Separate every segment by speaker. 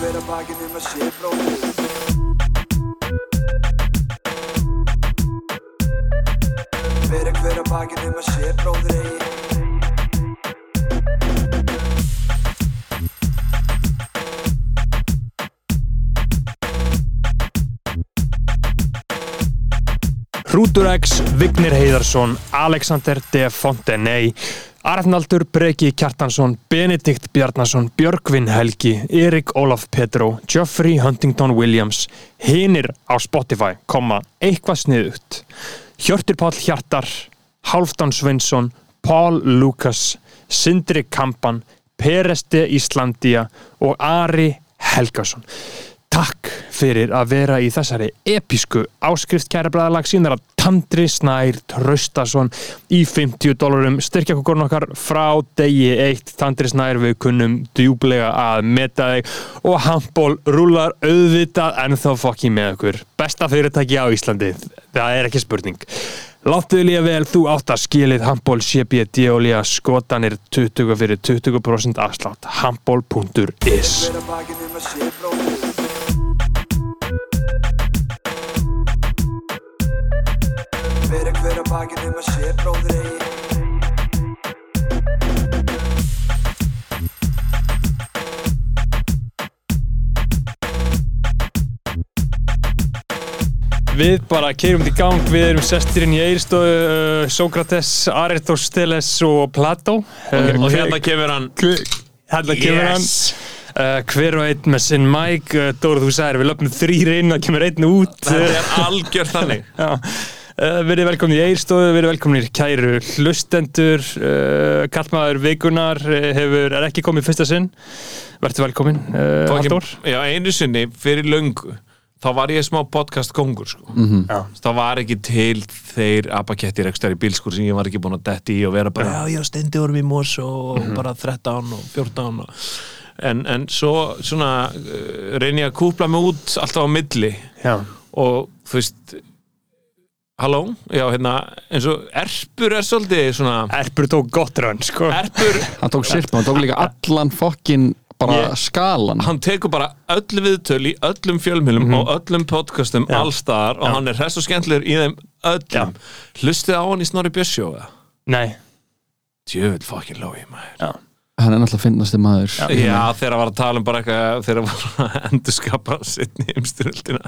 Speaker 1: hver að bakinn um að sé bróðir Fyrir hver að bakinn um að sé bróðir eigi.
Speaker 2: Hrútur X, Vignir Heiðarsson, Alexander de Fontenay, Arnaldur Breki Kjartansson, Benedikt Bjarnason, Björgvin Helgi, Erik Ólaf Petró, Geoffrey Huntington Williams, hinir á Spotify, koma, eitthvað sniðugt, Hjörtur Páll Hjartar, Hálfdan Sveinsson, Paul Lucas, Sindri Kampan, Pereste Íslandia og Ari Helgason. Takk fyrir að vera í þessari episku áskrift kæra bræðalag síðan að Tandri Snær Traustason í 50 dólarum. Styrkja okkur okkar frá degi eitt. Tandri Snær við kunnum djúblega að meta þig. Og handból rúlar auðvitað ennþá fokki með okkur. Besta fyrirtæki á Íslandi. Það er ekki spurning. Láttuðu líka vel, þú átt að skilið handból og líka skotanir 20 fyrir 20% afslátt. Handból.is
Speaker 1: um að sé bróðir eigi
Speaker 2: Við bara keirum þetta í gang, við erum sestirinn í Eirstóðu, uh, Sókrates, Aristoteles og Plató. Uh,
Speaker 3: og hérna kemur hann
Speaker 2: Hérna kemur hann. Uh, hver og einn með sinn mæk, uh, Dóra þú sagðir, við löpum þrýr inn og kemur einn út.
Speaker 3: þetta er algjör þannig
Speaker 2: Já. Uh, verið velkomin í Eirstóðu, verið velkomin í kæru hlustendur, uh, kallmaður vikunar uh, hefur, er ekki komið fyrsta sinn. Verður velkomin, uh,
Speaker 3: ég-
Speaker 2: Halldór.
Speaker 3: já, einu sinni fyrir löngu þá var ég smá podcast kongur sko.
Speaker 2: Já.
Speaker 3: það var ekki til þeir abakettir ekstra í bílskur sem ég var ekki búin að detti í og vera bara, já, já, steindi vorum í mós og bara 13 og 14 og... En, en svo svona uh, reyni ég að kúpla mig út alltaf á milli
Speaker 2: Já.
Speaker 3: og þú veist halló, já, hérna eins og Erpur er svolítið svona
Speaker 2: Erpur tók gott rönn, sko.
Speaker 3: Erpur,
Speaker 4: hann tók sirpa, hann tók líka allan fokkin bara
Speaker 2: Ég-
Speaker 4: skalan
Speaker 3: hann tekur bara öll viðtöl í öllum fjölmjölum og öllum podcastum.
Speaker 2: Já.
Speaker 3: allstaðar og
Speaker 2: Já.
Speaker 3: hann er hress og skemmtilegur í þeim öllum hlustið á hann í Snorri Björsjó
Speaker 2: Nei.
Speaker 3: djöfull fokkin lói maður
Speaker 2: Já.
Speaker 4: hann er náttúrulega finnasti maður
Speaker 3: Já, þegar hann var að tala um bara eitthvað hann var að endurskapa sittni umstyröldina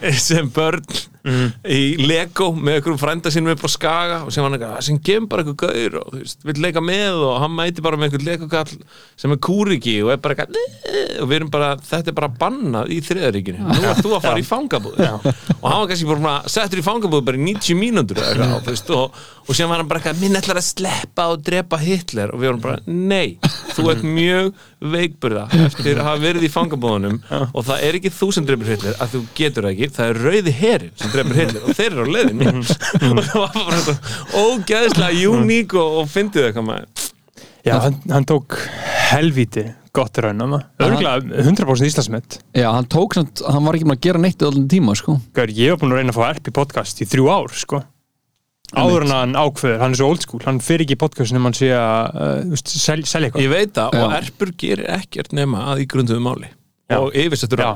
Speaker 3: sem börn
Speaker 2: Mm.
Speaker 3: í Lego með einhverjum frænda sínum upp á Skaga og sem hann eitthvað, sem gefur bara eitthvað gaur og þú veist, vill leika með og hann mæti bara með einhvern Lego-kall sem er kúriki og er bara eitthvað og við erum bara, þetta er bara bannað í þriðaríkinu, nú er þú að fara í fangabúð. Og hann var kannski bara settur í fangabúð bara í 90 mínútur eitthvað, þú veist, og, og sem var hann bara eitthvað, minn ætlar að sleppa og drepa Hitler. Og við vorum bara, nei, þú ert mjög veikburða eftir að hafa verið í fangabúðunum og það er ekki þú sem drefur Hitler að þú getur það ekki, það er rauði herin sem drefur Hitler og þeir eru á leiðinu og það var bara svona ógæðislega uník og, og fyndið eitthvað maður.
Speaker 2: Já, hann, hann tók helvíti gott raun ama. Örgulega 100% Íslandsmet.
Speaker 4: já, hann tók samt, hann var ekki maður að gera neitt í allan tíma, sko.
Speaker 2: Gaur, ég var búin að reyna að fá erp í podcast í þrjú ár, sko. Áður en hann ákveður, hann er svo old school, hann fyrir ekki í podcastinu um hann sé að uh, þú veist, sel, selja eitthvað.
Speaker 3: ég veit það og
Speaker 4: Já.
Speaker 3: Erpur gerir ekkert nema að í grunduðu máli
Speaker 2: Já.
Speaker 3: og yfirsettur
Speaker 2: já,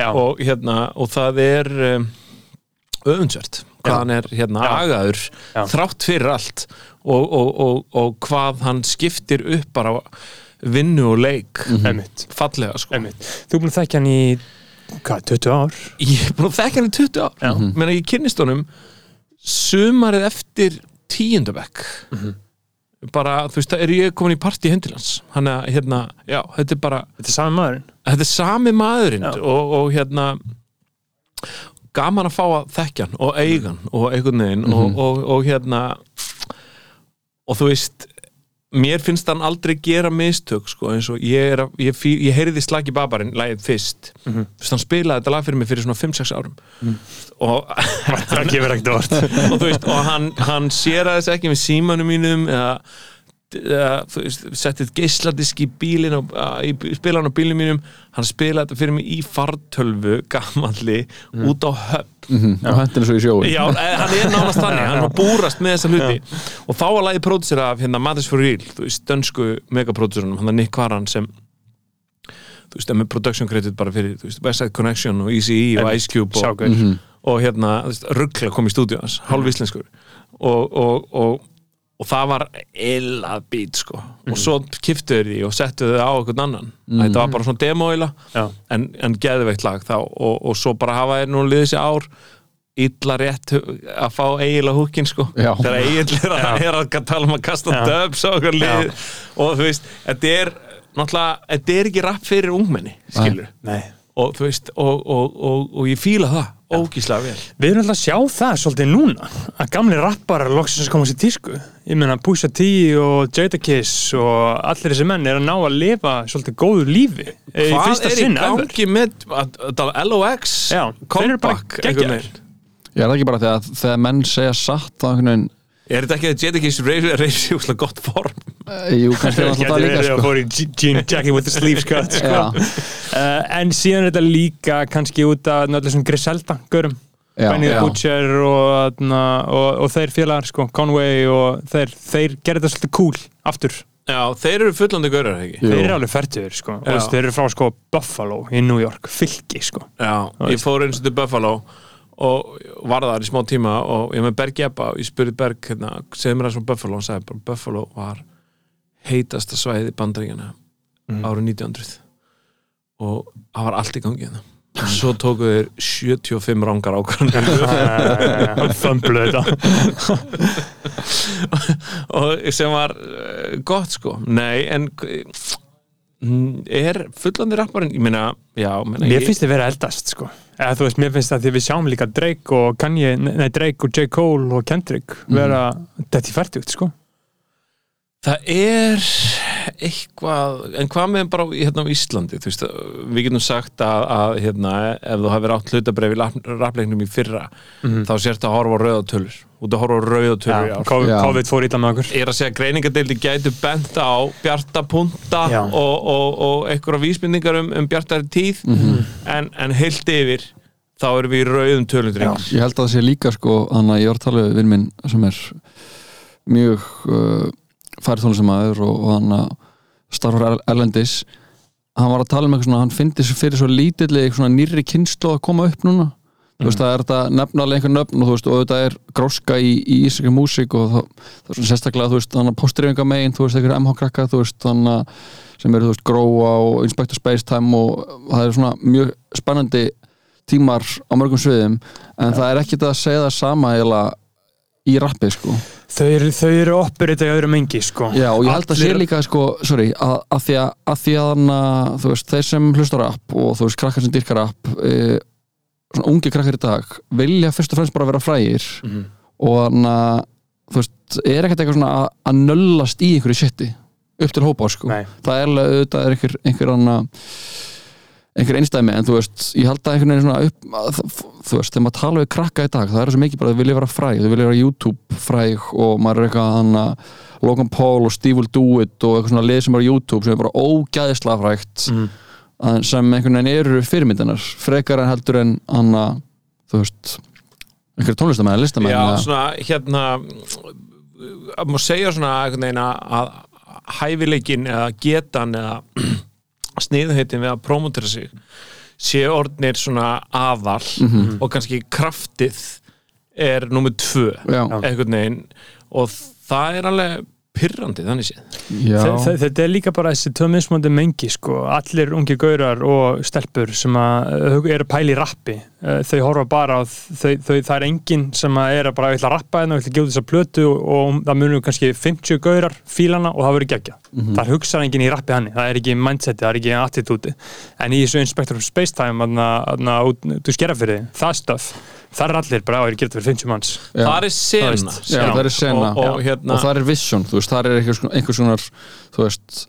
Speaker 4: Já,
Speaker 3: og, hérna, og það er um, öfundsvert hvað hann er hérna
Speaker 2: Já.
Speaker 3: agaður
Speaker 2: Já.
Speaker 3: þrátt fyrir allt og, og, og, og hvað hann skiptir upp bara vinnu og leik
Speaker 2: einmitt,
Speaker 3: fallega sko
Speaker 2: einmitt. Þú búin að þekkja hann í, hvað, 20 ár?
Speaker 3: ég er búin að þekka hann í 20 ár
Speaker 2: Já.
Speaker 3: menn að ég kynnist honum sumarið eftir tíundabekk bara, þú veist, það er ég komin í partí hendilans hann er hérna, já, þetta er bara
Speaker 2: Þetta er sami maðurinn.
Speaker 3: þetta er sami maðurinn og, og hérna gaman að fá að þekkja hann og eiga hann og einhvern veginn og, og, og hérna og þú veist mér finnst hann aldrei gera mistök sko, eins og ég, er, að- ég, fí- ég heyrði Slagi Babarinn lagið fyrst mm -hmm. hann spilaði þetta lag fyrir mig fyrir svona 5-6 árum og,
Speaker 2: Það gefur ekkert orð.
Speaker 3: og veist og hann, hann sér að þess ekki með símanum mínum eða, settið geisladisk í bílinn og í spilan á bílinn mínum. Hann spilaði þetta fyrir mig í fartölvu gamalli út á höfn.
Speaker 4: Mhm, og hendur svo í sjóin
Speaker 3: Já, hann er nánast þannig, hann var búrast með þessa hluti. Og þá var lagið pródusir af hérna Matters for Real, þú veist, dönsku megapródusurunum, hann er Nick Varan sem þú veist, er með production credit bara fyrir, þú veist, West Side Connection og Eazy-E og
Speaker 2: Einmitt.
Speaker 3: Ice Cube og, og hérna, þú veist, ruggla kom í stúdíu hans, hálf íslenskur. Og, og, það var illa beat, sko. Og svo kiftuðu því og settuðu þau á einhvern annan. Þetta var bara svona demo-ila
Speaker 2: Já.
Speaker 3: en, en geðveikt lag þá. Og, og svo bara hafa þeir nú liðið sér ár illa rétt að fá eiginlega húkin sko.
Speaker 4: Já.
Speaker 3: þegar eiginlega
Speaker 2: Já.
Speaker 3: er að tala um að kasta dubs á okkur lið. Og þú veist, þetta er náttúrulega, þetta er ekki rapp fyrir ungmenni skilur,
Speaker 2: Nei.
Speaker 3: Og þú veist og, og, og, og ég fíla það ógíslega vel.
Speaker 2: Við erum alltaf að sjá það svolítið núna að gamli rapparar loksins koma sér tísku. Ég meina Pusha T og Jadakiss og allir þessi menn er að ná að lifa svolítið góðu lífi í
Speaker 3: hvað
Speaker 2: fyrsta
Speaker 3: er í
Speaker 2: sinn ever.
Speaker 3: gangi með að- að tala LOX veginn?
Speaker 4: Ég er ekki bara þegar, þegar menn segja satt á einhvern veginn
Speaker 3: er þetta ekki að Jadakiss reysi úslega gott form
Speaker 4: eh, Jú, kannski er það líka sko
Speaker 2: fór í je- jean jacket with the sleeves cut sko. Uh, en síðan er þetta líka kannski út af náttúrulega sem Griselda görum Benny the. Butcher og, og, og, og þeir félagar sko, Conway og þeir, þeir gerði þetta svolítið cool aftur
Speaker 3: já, þeir eru fullandi gaurar ekki
Speaker 4: Jú.
Speaker 2: þeir eru alveg færtur sko. þeir eru frá sko, Buffalo í New York fylki sko.
Speaker 3: Já, ég fór eins og til Buffalo og var þar í smá tíma og ég með Berg Jebba og ég spurði Berg hérna, segði mér að svona Buffalo. Og hann sagði bara Buffalo var heitasta svæði bandaríkjana árið 1900 og það var allt í gangi hérna. Svo tóku þeir 75 rángar
Speaker 2: fömblu þetta.
Speaker 3: Og sem var uh, gott sko. Nei en mm, er fullandi rapparinn ég meina, já meina,
Speaker 2: mér finnst þið vera eldast sko. Eða, veist, mér finnst það því við sjáum líka Drake og Kanye, nei Drake og J. Cole og Kendrick vera þetta í færtugt sko.
Speaker 3: Það er eitthvað, en hvað með bara hérna á Íslandi, þú veist, við getum sagt að, að hérna, ef þú hafið átt hlutabref í rappleiknum í fyrra þá sérst að horfa á rauða tölur út að horfa á rauða tölur í
Speaker 2: Já,
Speaker 3: ár.
Speaker 2: COVID, fór ítla með okkur.
Speaker 3: Ég er að segja að greiningadeildi gætu bent á bjarta punta
Speaker 2: Já.
Speaker 3: og, og, og einhverja vísbendingar um, um bjartari tíð en, en heilt yfir þá erum við í rauðum tölum drengur.
Speaker 4: Ég held að það sé líka sko Þannig að ég var að tala við vinn minn sem er mjög uh, færi tónlistamæður og, og hann að starfar er- erlendis. Hann var að tala um eitthvað svona hann fyndi sér fyrir svo lítilli svona nýrri kynslu að koma upp núna þú veist það er þetta nefna alveg einhver nöfn og þú veist og þetta er gróska í, í ísækja músík og það, það er svona sérstaklega þú veist þannig að postdreifinga megin þú veist einhver MH krakka þú veist þannig að sem eru þú veist gróa og Inspector Spacetime og það er svona mjög spennandi tímar á mörgum sviðum en það er ekkert að segja það sama eiginlega í rappi sko
Speaker 2: þau eru, eru þetta í öðrum engi sko.
Speaker 4: Já og ég held að sé líka sko, sorry, að, að því að, að því að hana, þú veist, þeir sem hlustar rapp og þú veist, krakkar sem dyrkar rapp e, svona ungi krakkar í dag vilja fyrst og fremst bara vera frægir
Speaker 2: Mhm.
Speaker 4: og hana, þú veist, er ekkert eitthvað svona að, að nöllast í einhverju shiti upp til hópa sko það er alveg auðvitað er einhver, einhver hana einhver einstæmi en þú veist, ég held að einhvern veginn svona upp, að, þú veist, þegar maður tala við krakka í dag það er svo mikið bara að þau vilja vera fræg þau vilja vera YouTube fræg og maður er eitthvað hann að Logan Paul og Steve Will Do It og eitthvað svona lið sem er á YouTube sem er bara ógæðislega frægt
Speaker 2: Mhm.
Speaker 4: Að- sem einhvern veginn eru fyrirmyndanar frekar en heldur en hann að þú veist einhverju tónlistamenn, listamenn
Speaker 3: Já,
Speaker 4: eða-
Speaker 3: svona, hérna að má segja svona einhvern veginn að að hæfileikin eða getan eða sniðheitin við að promotera sig sé orðnir svona aðal og kannski kraftið er númer tvö
Speaker 4: Já.
Speaker 3: einhvern veginn. Og það er alveg pyrrandi þannig séð
Speaker 4: Já.
Speaker 2: Þe- þe- Þetta er líka bara þessi tvö mismöndi mengi sko. allir ungi gaurar og stelpur sem að eru að pæla í rappi Eh, þau horfa bara á þau, þau, það er enginn sem að er að bara að rappa hérna að gefa þessa plötu og, og það munum kannski 50 gaurar fílana og það verður geggja
Speaker 4: Mhm.
Speaker 2: það hugsar enginn í rappi hann það er ekki mindseti, það er ekki attitúti en í þessu Inspector of Spacetime þú skera fyrir það stöf það er allir bara á að gera þetta fyrir 50 manns.
Speaker 4: Já.
Speaker 3: það er sena
Speaker 4: Já, það er sena
Speaker 3: og, og, hérna,
Speaker 4: og það er vision, þú veist, það er einhvers, einhvers svona, þú veist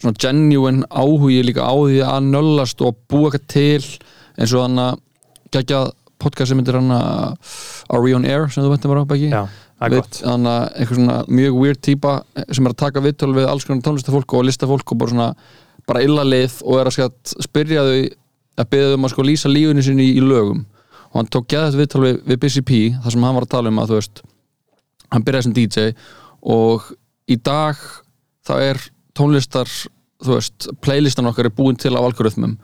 Speaker 4: svona genuine áhugi líka á því að nöllast og búa eitthvað til eins og hann að gegja podcast sem myndir hann að Are We On Air sem þú veitum bara á bæki
Speaker 2: Já, það er gott.
Speaker 4: hann að einhver svona mjög weird típa sem er að taka viðtöl við alls konar tónlistafólk og listafólk og bara svona bara illa lið og er að skatt spyrja þau að beða þau um að sko lýsa lífinu sinni í, í lögum og hann tók geða þetta viðtöl við, við Busy P þar sem hann var að tala um að þú veist hann byrjaði sem DJ og í dag það er tónlistar þú veist, playlistan okkar er búin til af algoritmum.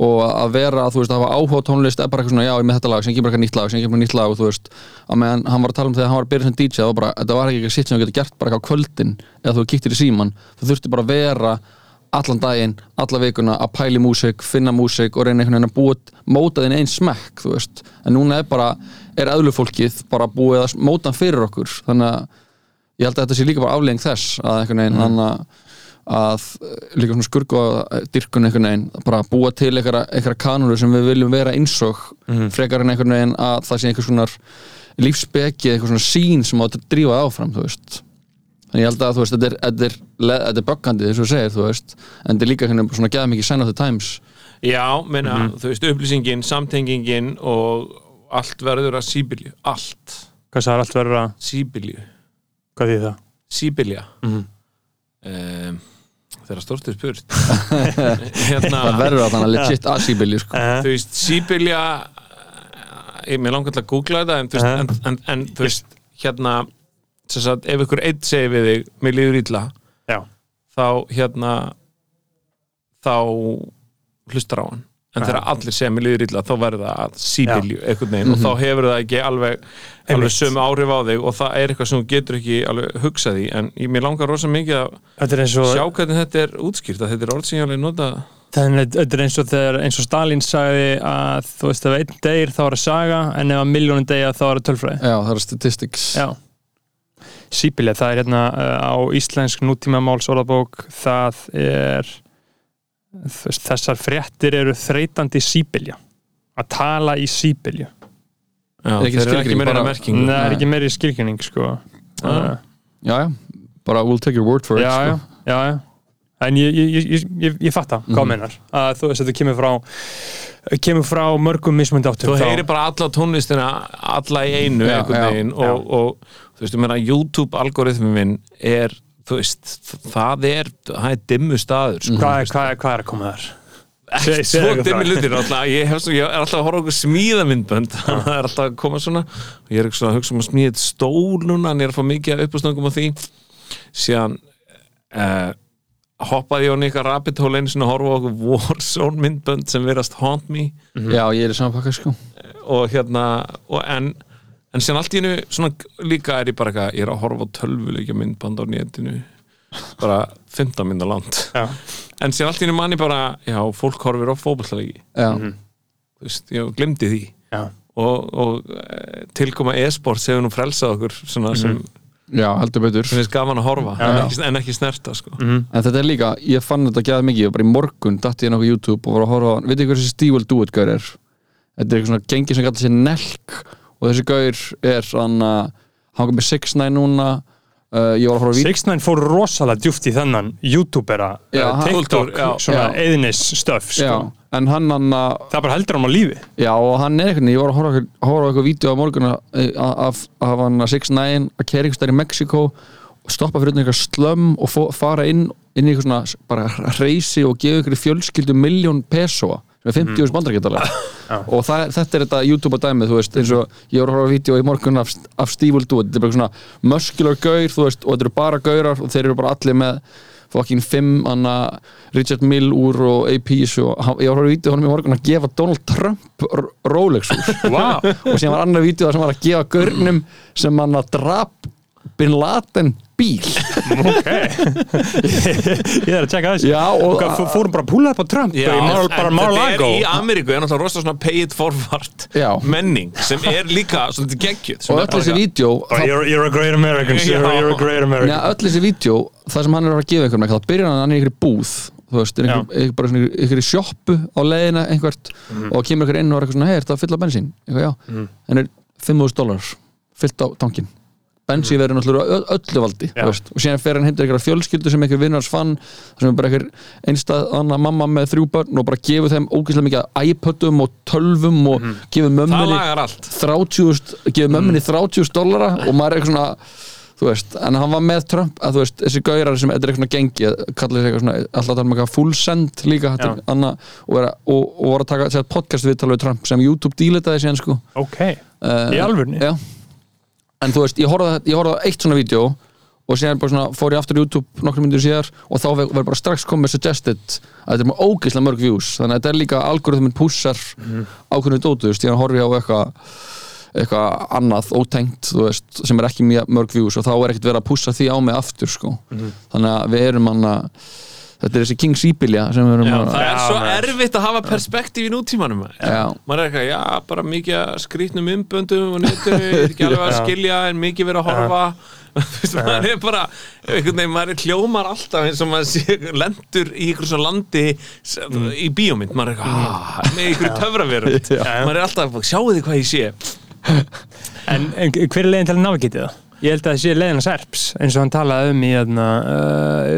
Speaker 4: Og að vera, þú veist, að hafa áhuga tónlist er bara eitthvað svona, já, ég með þetta lag, sem kemur eitthvað nýtt lag sem kemur nýtt lag þú veist, að meðan hann var að tala um þegar hann var að byrja sem DJ, það var bara, þetta var ekki eitthvað sitt sem þú getur gert bara eitthvað á kvöldin eða þú kíktir í síman, þú þurfti bara að vera allan daginn, alla vikuna að pæli músík, finna músík og reyna einhvern veginn að búa móta þinn einn smekk, þú veist. En núna er bara, er eðlufólkið bara búið að móta hann fyrir okkur. Þannig að ég held að þetta sé líka bara aflegging þess að einhvern veginn þannig að að eh, líka svona skurgu að dyrkun einhvern veginn, bara búa til einhverja, kanúru sem við viljum vera einsog frekar en einhvern veginn að það sé einhvers svona lífsbeki, einhvers svona sín sem á að drífa áfram, þú veist. En ég held að þú veist, þetta er, þetta er, þetta er böggandi þess að þú segir, þú veist en þetta er líka veginn svona geða mikið sign of the times
Speaker 3: Já, meina, þú veist, upplýsingin, samtengingin og allt verður að síbilju, allt
Speaker 2: Hvað sagði allt verður að,
Speaker 3: síbilju,
Speaker 2: hvað þýð það?
Speaker 3: síbilja
Speaker 2: Mhm.
Speaker 3: um, þeirra stórstu spurt hérna,
Speaker 4: það verður að þannig að legit asíbili sko.
Speaker 2: Uh,
Speaker 3: þú veist, síbilja ég mér langar til að googla þetta en, þú veist,
Speaker 2: Mhm.
Speaker 3: en, en, en þú veist, hérna sem sagt, ef ykkur einn segir við þig mér líður illa,
Speaker 2: já,
Speaker 3: þá hérna þá hlustar á hann. En þegar allir segja mér líður illa þá verður það að síbilju einhvern veginn.
Speaker 4: Mhm.
Speaker 3: og þá hefur það ekki alveg, alveg sömu áhrif á þig og það er eitthvað sem þú getur ekki alveg hugsað í. En ég, mér langar rosa mikið að
Speaker 2: og
Speaker 3: sjá hvernig þetta er útskýrt að þetta er orð sem ég alveg nota.
Speaker 2: Þannig að þetta er eins og þegar eins og Stalin sagði að þú veist ef einn deyr þá er að saga en ef að miljónin deyja þá er að tölfræði.
Speaker 4: Já, það er statistics.
Speaker 2: Já Síbilja, það er hérna uh, á íslensk nútímamáls orðabók það er þú þessar fréttir eru þreytandi síbilja að tala í síbilju
Speaker 3: Já,
Speaker 4: Er ekki bara-
Speaker 3: merkingu
Speaker 2: það er ekki meiri skilkynning sko
Speaker 3: Já.
Speaker 2: uh,
Speaker 4: já, já, bara we'll take your word for it
Speaker 2: já,
Speaker 4: sko.
Speaker 2: já, já en ég, ég, ég, ég, ég, ég fatta hvað
Speaker 4: Mhm.
Speaker 2: meinar að þú veist þetta kemur frá kemur frá mörgum mismundi áttum
Speaker 3: þú heyrir bara alla tónlistina alla í einu
Speaker 4: Já, já,
Speaker 2: já.
Speaker 3: og, og þú veist, ég meina YouTube algoritmi minn er, þú veist það er, það er dimmu staður sko.
Speaker 2: hvað, er, hvað, er, hvað er að koma þar? Seg-
Speaker 3: svo dimmi
Speaker 2: frá.
Speaker 3: hlutir alltaf, ég, hef, svo, ég er alltaf að horfa okkur smíðamindbönd það er alltaf að koma svona og ég er ekki svona að hugsa um að smíða eitt stól núna en ég er að fá mikið uppastangum á því síðan uh, hoppaði ég á nýja rabbit hole sinni að horfa á okkur Warzone myndbönd sem verðast haunt me
Speaker 4: já, ég er í saman pakka sko.
Speaker 3: og hérna og en, en síðan allt í hennu svona líka er ég bara eitthvað, ég er að horfa á tölvuleikja myndband á netinu. Bara 15 mynda land
Speaker 2: Já.
Speaker 3: en síðan allt í hennu manni bara já, fólk horfir á fótballleiki
Speaker 4: já,
Speaker 3: þú veist, ég glemdi því.
Speaker 2: Já.
Speaker 3: og, og e, tilkoma e-sport hefur nú frelsað okkur svona sem,
Speaker 4: já, heldur betur.
Speaker 3: sem finnst gaman að horfa
Speaker 2: Já.
Speaker 3: en, ekki, en ekki snerta sko.
Speaker 2: Mhm.
Speaker 4: En þetta er líka, ég fann þetta gæða mikið og bara í morgun datt ég inn á YouTube og var að horfa á veit ekki hvað þessi Steve Will Do It gaur er? Þetta er eitthvað svona gengi sem kallar sér Nelk og þessi gaur er hann að hann kom með 6ix9ine núna uh, ég var að horfa á vídeo
Speaker 2: 6ix9ine fór rosalega djúft í þennan youtubera,
Speaker 4: Já,
Speaker 2: uh, TikTok
Speaker 3: já,
Speaker 2: svona
Speaker 4: já.
Speaker 2: eðnis stöf sko.
Speaker 4: en hann hann að
Speaker 2: það bara heldur hann á lífi
Speaker 4: Já, og hann er eitthvað, ég var að horfa, horfa á eitthvað vídeo á morgun af, af, af hann að 6ix9ine að kæra eitthvað stær í Mexiko og stoppa fyrir eitthvað slömm og fó, fara inn, inn í eitthvað svona bara reysi og gefa ykkur fjölskyldu miljón pesoa sem er 50 mm. bandarækjadalega og það, þetta er þetta YouTube að dæmið, þú veist, eins og ég var að horfa á vídeo í morgun af, af Steve It, þetta er bara svona muscular gaur, þú veist, og þetta eru bara gaurar og þeir eru bara allir með fokkin fimm, anna Richard Mill úr og APs og hann- ég var að horfa á vídeo honum í morgun að gefa Donald Trump Rolex úr
Speaker 2: wow.
Speaker 4: og síðan var annar vídeo sem var að gefa gaurnum sem hann að drap Bin Laden bíl.
Speaker 2: Ok. Ég er að tjekka þessi
Speaker 4: Já, og-
Speaker 2: fórum bara að púla upp á Trump
Speaker 3: Já,
Speaker 2: í Mar- bara Mar-a-Lago.
Speaker 3: í Ameríku er náttúrulega rosa svona pay it forward
Speaker 4: Já.
Speaker 3: menning sem er líka svona geggjuð. Sem
Speaker 4: og öll þessi vídeo
Speaker 2: Oh, you're, you're a great American sir, you're a great American.
Speaker 4: Neða, öll þessi vídeo, það sem hann er að gefa einhvern veginn, þá byrjar hann í einhverju búð þú veist, er einhver, einhver, bara svona einhverju sjoppu á leiðina einhvert og kemur einhver inn og er eitthvað svona, hei, er þetta að fylla bensín? Eitthvað, já,
Speaker 2: Mhm.
Speaker 4: en er 5.000 dólar fyllt á tankin bensín verður náttúrulega öllu valdi og síðan fer hann heimtir einhverja fjölskyldu sem einhver vinnars fann sem er bara einhver einstað mamma með þrjú börn og bara gefur þeim ógeðslega mikið iPodum og tölvum og gefur mömmunni
Speaker 3: lagar allt.
Speaker 4: 30.000, gefur mömmunni 30.000 dollara og maður er eitthvað svona þú veist, en hann var með Trump að þú veist, þessi gaurar sem, eitthvað svona gengi þessi eitthvað svona, alltaf tala um eitthvað full send líka, þetta er annað og, vera, og, og voru að taka podcast viðtal við Trump sem YouTube dílitaði síðan sko.
Speaker 2: Ok,
Speaker 4: uh,
Speaker 2: í alvörni
Speaker 4: já. En þú veist, ég horfði á eitt svona vídeo og síðan bara svona fór ég aftur á YouTube nokkrum myndir síðar og þá ver- verður bara strax komið suggested að þetta er með ógeðslega mörg views þannig að þetta er líka algoritmin pússar
Speaker 3: Mhm.
Speaker 4: ákveðinu dótu, þú veist, ég horfi á eitthvað eitthvað annað ótengt þú veist, sem er ekki mjög mörg views og þá er ekkert verið að pússa því á mig aftur sko.
Speaker 3: Mhm.
Speaker 4: þannig að við erum hann að þetta er þessi King Síbilja sem við erum
Speaker 3: Já,
Speaker 4: að
Speaker 3: það er
Speaker 2: Já,
Speaker 3: svo
Speaker 2: maður.
Speaker 3: erfitt að hafa perspektíf í nútímanum maður. Er eitthvað, já, bara mikið að skrýtnum umböndum og er ekki alveg að skilja en mikið verið að horfa. Maður er bara einhvern veginn, maður er hljómar alltaf eins og maður sé, lendur í ykkur svo landi í bíómynd, maður er eitthvað ah, með ykkur töfraverum
Speaker 4: Já.
Speaker 3: maður er alltaf, sjáu þið hvað ég sé?
Speaker 2: En, en hver er leiðin til að navigita það? Ég held að það sé leiðin að Serps eins og hann talaði um í hérna, uh,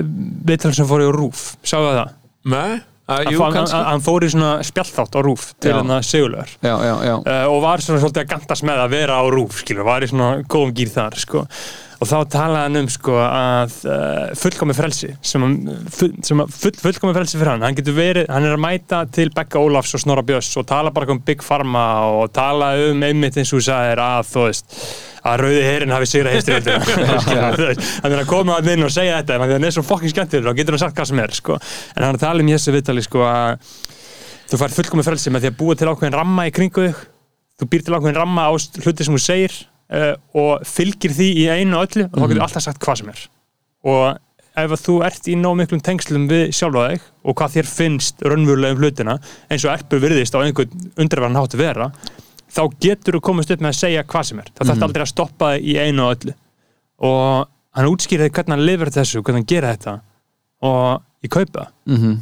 Speaker 2: viðtal sem fór í Rúf Sáðu það?
Speaker 3: Nei, að,
Speaker 2: Hann,
Speaker 3: jú,
Speaker 2: hann,
Speaker 3: kannski.
Speaker 2: hann fór í svona spjallþátt á Rúf til
Speaker 4: já, já, já,
Speaker 2: uh, og var svona svolítið að gantast með að vera á Rúf skilur, var í svona góðum gýr þar sko. Og þá talaði hann um sko, að uh, fullkomi frelsi sem, full, sem full, fullkomi frelsi fyrir hann. Hann getur verið, hann er að mæta til Bekka Ólafs og Snorra Björns og tala bara um Big Pharma og tala um einmitt eins og þú sagðir að þú veist að rauði herin hafi sigra heisturöldina hann er að koma að inn og segja þetta en hann er svo fokkin skemmtilegur og getur hann sagt hvað sem er sko. en hann er tala um í þessu viðtali sko, að þú fær fullkomi frelsi með því að búa til ákveðin ramma í kringu þig. Þú býr til ákveðin ramma á hluti sem þú segir uh, og fylgir því í einu og öllu og þá getur alltaf sagt hvað sem er. Og ef að þú ert í nóg miklum tengslum við sjálfa þig og hvað þér finnst raunverulega um hlutina eins og erpu virðist á einhvern undirverðan hátt vera þá getur þú komast upp með að segja hvað sem er. Það þarf aldrei að stoppa þig í einu og öllu. Og hann útskýrði hvernig hann lifir þessu, hvernig hann gera þetta. Og ég kaupa það.
Speaker 4: mhm.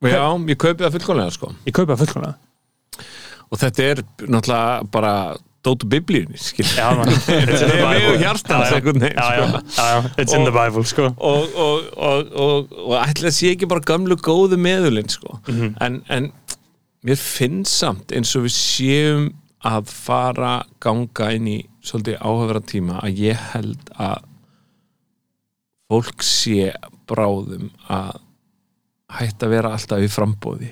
Speaker 3: Já, ég kaupi það fullkomlega sko.
Speaker 2: Ég kaupa það fullkomlega.
Speaker 3: Og þetta er náttúrulega bara dótu biblíunni, mjög hjartans sko.
Speaker 2: it's in the Bible, sko.
Speaker 3: og, og, og, og, ætla að sé ekki bara gamlu góðu meðulinn sko. en, en mér finnst samt eins og við séum að fara ganga inn í svolítið áhafra tíma að ég held að fólk sé bráðum að hætta að vera alltaf í frambóði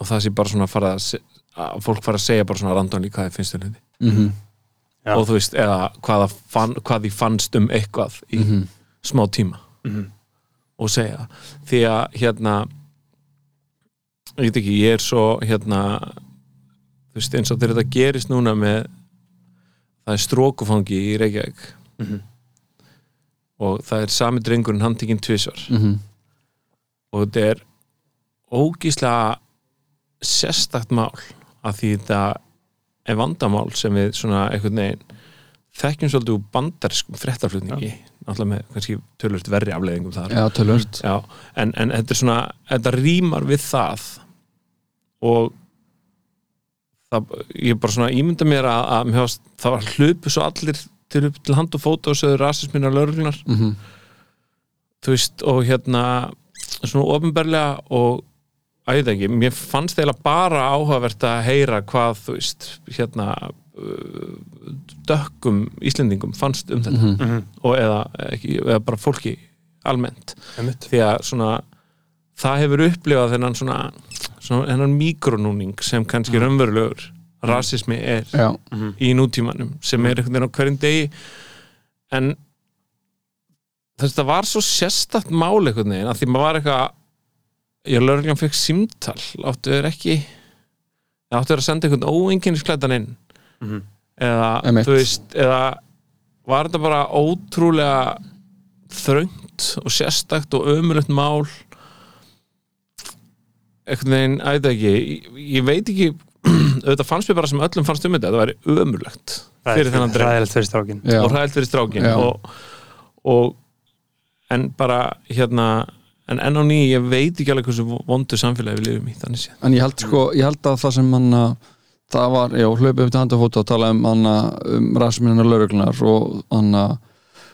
Speaker 3: og það sé bara svona að fara að, að fólk fara að segja bara svona randónli hvað þið finnst um hluti.
Speaker 4: Mhm,
Speaker 2: Já.
Speaker 3: og þú veist, eða hvað, fann, hvað því fannst um eitthvað í
Speaker 4: mhm.
Speaker 3: smá tíma. Og segja því að hérna ég veit ekki, ég er svo hérna þú veist, eins og þegar þetta gerist núna með það er strókufangi í Reykjavík.
Speaker 2: Mhm.
Speaker 3: og það er sami drengurinn handtekinn tvisvar.
Speaker 4: Mhm.
Speaker 3: Og þetta er ógíslega sérstakt mál að því þetta er vandamál sem við svona einhvern veginn þekkjum svolítið úr bandarskum fréttaflutningi. Náttúrulega með kannski tölvöld verri afleiðingum þar.
Speaker 4: Já, tölvöld
Speaker 3: Já, en, en þetta er svona þetta rýmar við það og það, ég bara svona ímynda mér að, að varst, það var hlupu svo allir til til hand og fóta og sögðu rasisminna lögreglunar
Speaker 4: mhm.
Speaker 3: Þú veist, og hérna svona ofinberlega og að ég veit ekki, mér fannst eiginlega bara áhugavert að heyra hvað þú veist, hérna uh, dökkum Íslendingum fannst um þetta.
Speaker 4: Mhm.
Speaker 3: Og eða, ekki, eða bara fólki almennt,
Speaker 2: Einmitt.
Speaker 3: því að svona það hefur upplifað þennan svona, svona þennan mikronúning sem kannski raunverulegur rasismi er
Speaker 4: Já,
Speaker 3: í nútímanum sem er einhvern veginn á hverjum degi. En þess að það var svo sérstakt mál einhvern veginn að því maður var eitthvað ég lögreglan fekk símtal. Áttu þeir ekki áttu þeir að senda einhvern óenginnisklætan inn?
Speaker 2: Mhm.
Speaker 3: eða
Speaker 4: Einmitt.
Speaker 3: þú veist eða var þetta bara ótrúlega þröngt og sérstakt og ömulegt mál? Einhvern veginn, að þetta ekki ég, ég veit ekki auðvitað fannst mér bara sem öllum fannst um þetta það væri ömulegt fyrir þennan dreng. og hræðilt fyrir strákin og, og en bara hérna en enn á ný, ég veit ekki alveg hversu vondu samfélagi við lifum í þannig séð.
Speaker 4: En ég held sko, ég held að það sem hann að það var, já, hlaupið upp til handafóta og tala um hann um rasminna lauruglunar og hann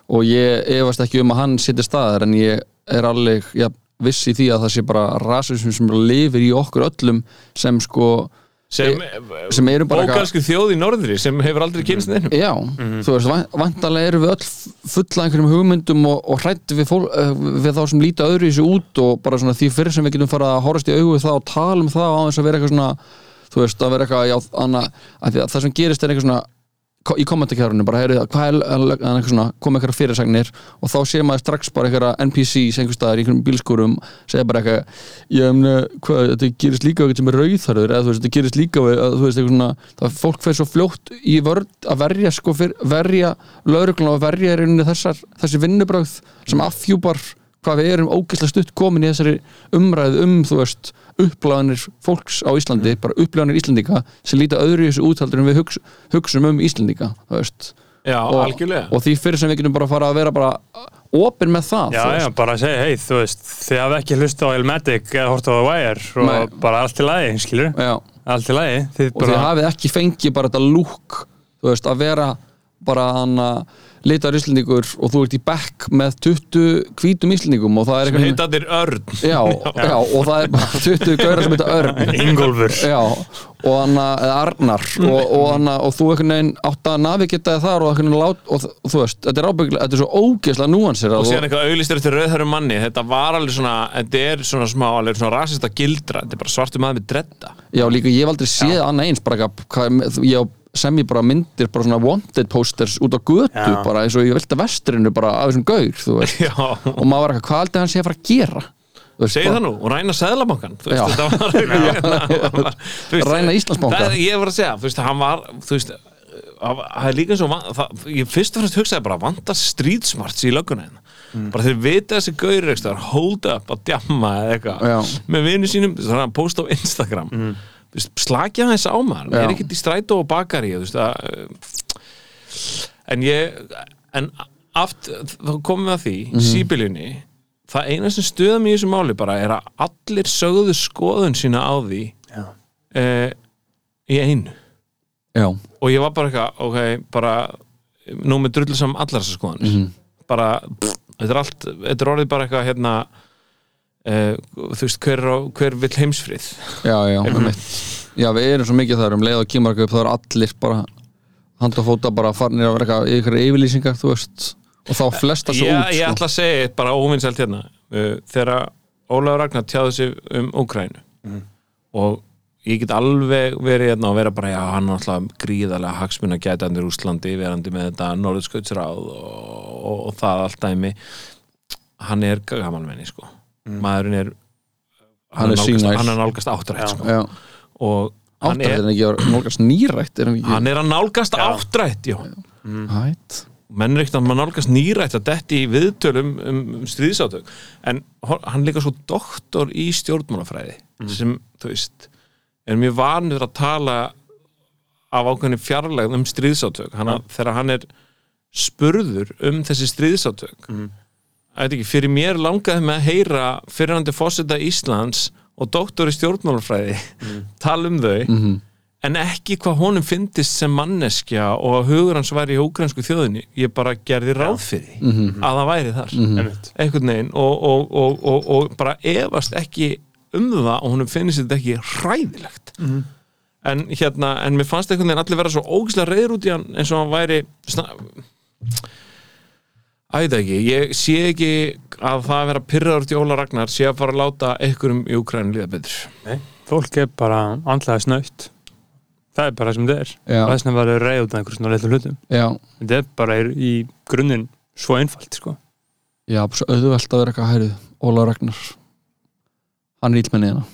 Speaker 4: og ég efast ekki um að hann sittir staðar en ég er alveg já, viss í því að það sé bara rasism sem lifir í okkur öllum sem sko
Speaker 3: sem,
Speaker 4: sem eru bara
Speaker 3: bókalsku þjóð í norðri sem hefur aldrei kynst neinum.
Speaker 4: Já, þú veist, van- vantarlega erum við öll fulla einhverjum hugmyndum og, og hrætt við, eh, við þá sem líta öðru í þessu út og bara svona því fyrir sem við getum fara að horfast í við það og tala um það á þess að vera eitthvað svona þú veist, að vera eitthvað, já, anna, að að það sem gerist er eitthvað svona í kommentarkjárunum bara, hvað er, er eitthvað fyrirsagnir? Og þá sé maður strax bara eitthvað NPCs einhver staðar í einhverjum bílskúrum segja bara eitthvað, ég meni hvað, þetta gerist líka eitthvað sem er rauðharður eða þú veist, þetta gerist líka að, veist, svona það fólk fer svo fljótt í vörð að verja sko, verja lögreglun og verja þessar, þessi vinnubrögð sem affjúpar hvað við erum ógeðslega stutt komin í þessari umræð um, þú veist, upplæðanir fólks á Íslandi, bara upplæðanir Íslandika sem líta öðru í þessu úthaldur en við hugsa, hugsum um Íslandika,
Speaker 3: Já,
Speaker 4: og,
Speaker 3: algjörlega.
Speaker 4: og því fyrir sem við getum bara fara að vera bara opin með það
Speaker 2: Já, já, bara að segja, hei, þú veist, þið hafði ekki hlusta á Elmatic eða hort á The Wire og
Speaker 4: Nei.
Speaker 2: bara allt í lagi, skilur,
Speaker 4: Já,
Speaker 2: allt í lagi, þið
Speaker 4: og
Speaker 2: bara,
Speaker 4: þið hafið ekki fengið bara þetta lúk þú veist, að vera bara hann að litar Íslandingur og þú ert í bekk með 20 hvítum Íslandingum og það er
Speaker 3: sem
Speaker 4: eitthvað
Speaker 3: heita þér Örn.
Speaker 4: Já, já, og það er bara 20 gaurar sem heita Örn.
Speaker 2: Ingólfur.
Speaker 4: Já, og hann eða Arnar. Og, og, hann og þú einhvern veginn átt að navigita þar og, einhvern veginn lát, og, og þú veist, þetta er ábygglega, þetta er svo ógeðslega núansir
Speaker 3: og síðan eitthvað auðlistur eftir rauðhörum manni. Þetta var alveg svona, þetta er svona smá alveg svona rasista gildra, þetta er bara svartu maður með dredda.
Speaker 4: Já, líka ég hef aldrei séð annað eins bara eitthvað, hvað- ég á- sem ég bara myndir bara svona wanted posters út á götu
Speaker 2: Já.
Speaker 4: bara eins og ég vilta vestrinu bara af þessum gaur, og maður var eitthvað, hvað aldrei hann sé að fara að gera? Bara-
Speaker 3: það nú, og ræna var eitthvað Þú veist,
Speaker 4: Ræna Íslandsbanka.
Speaker 3: það- Ég var að segja, þú veist, hann var þú veist, það er líka eins og það, ég fyrst og fremst hugsaði bara vantar streetsmarts í lögguna hérna.
Speaker 4: Mm.
Speaker 3: bara þeir vita þessi gaur hold up að djamma eða eitthvað. Með vinu sínum, þannig að hann posta á Instagram. Mm. Slakja þess á maður.
Speaker 4: Já.
Speaker 3: er ekkert í strætó og bakari að en ég en aft, þá komum við að því mm síbiljunni það eina sem stuða mig í þessu máli bara er að allir sögðu skoðun sína á því eh, í einu.
Speaker 4: Já,
Speaker 3: og ég var bara eitthvað, ok, bara nú með drullu saman allar þessar skoðanir.
Speaker 4: Mhm.
Speaker 3: bara, pff, þetta er allt þetta er orðið bara eitthvað hérna eh, þú veist, hver, er hver vill heimsfrið?
Speaker 4: Já, já, einmitt. já, við erum svo mikið þar um leið og kemur ekki upp, það er allir bara hand og fóta bara farnir að vera eitthvað yfirlýsingar, þú veist. Og þá flesta svo
Speaker 3: ég,
Speaker 4: út
Speaker 3: ég
Speaker 4: sko.
Speaker 3: ætla að segja bara óvinnsælt hérna. Uh, þegar Ólafur Ragnar tjáði sig um Úkrænu og ég get alveg verið hérna og vera bara já, hann er alltaf gríðarlega hagsmuna gætandir Úslandi verandi með þetta Norðurskautsráð og, og, og það allt dæmi. Hann er gamalmenni sko maðurinn er
Speaker 4: Hann er
Speaker 3: nálgast,
Speaker 4: sýnær.
Speaker 3: hann er nálgast áttrætt sko.
Speaker 4: Já,
Speaker 3: og hann
Speaker 4: áttrætt
Speaker 3: er,
Speaker 4: er ekki að nálgast nýrætt er hann ekki?
Speaker 3: Hann er að nálgast áttrætt já.
Speaker 4: Hætt
Speaker 3: menn er ekkert að maður nálgast nýrætt að detti í viðtölum um, um stríðsátök. En hann líka svo doktor í stjórnmálafræði sem, þú veist er mjög vanur að tala af ákveðni fjarlægð um stríðsátök. Hann, þegar hann er spurður um þessi stríðsátök mm. Ekki, fyrir mér langaði með að heyra fyrirhandi fósita Íslands og doktor í stjórnmálafræði tala um þau
Speaker 4: Mhm.
Speaker 3: en ekki hvað honum fyndist sem manneskja og að hugur hans væri í ógrænsku þjóðinni. Ég bara gerði ráð fyrir því
Speaker 4: Mhm.
Speaker 3: að það væri þar.
Speaker 2: Einmitt.
Speaker 3: einhvern veginn. Og, og, og, og, og bara efast ekki um það og honum finnst þetta ekki hræðilegt. En hérna, en mér fannst einhvern veginn allir vera svo ógislega reyður út í hann eins og hann væri sna... æða ekki, ég sé ekki að það að vera pyrraður til Óla Ragnar sé að fara að láta einhverjum í Úkrænu líða betur.
Speaker 2: Nei, fólk er bara andlega snöytt það er bara það sem þetta er.
Speaker 4: Já.
Speaker 2: og þess vegna var það reyð út af einhverjum svona leilum hlutum.
Speaker 4: Já,
Speaker 2: þetta er bara í, grunninn svo einfalt sko.
Speaker 4: já, svo auðvelt að vera eitthvað hærið Óla Ragnar. Hann er ílmenni hérna.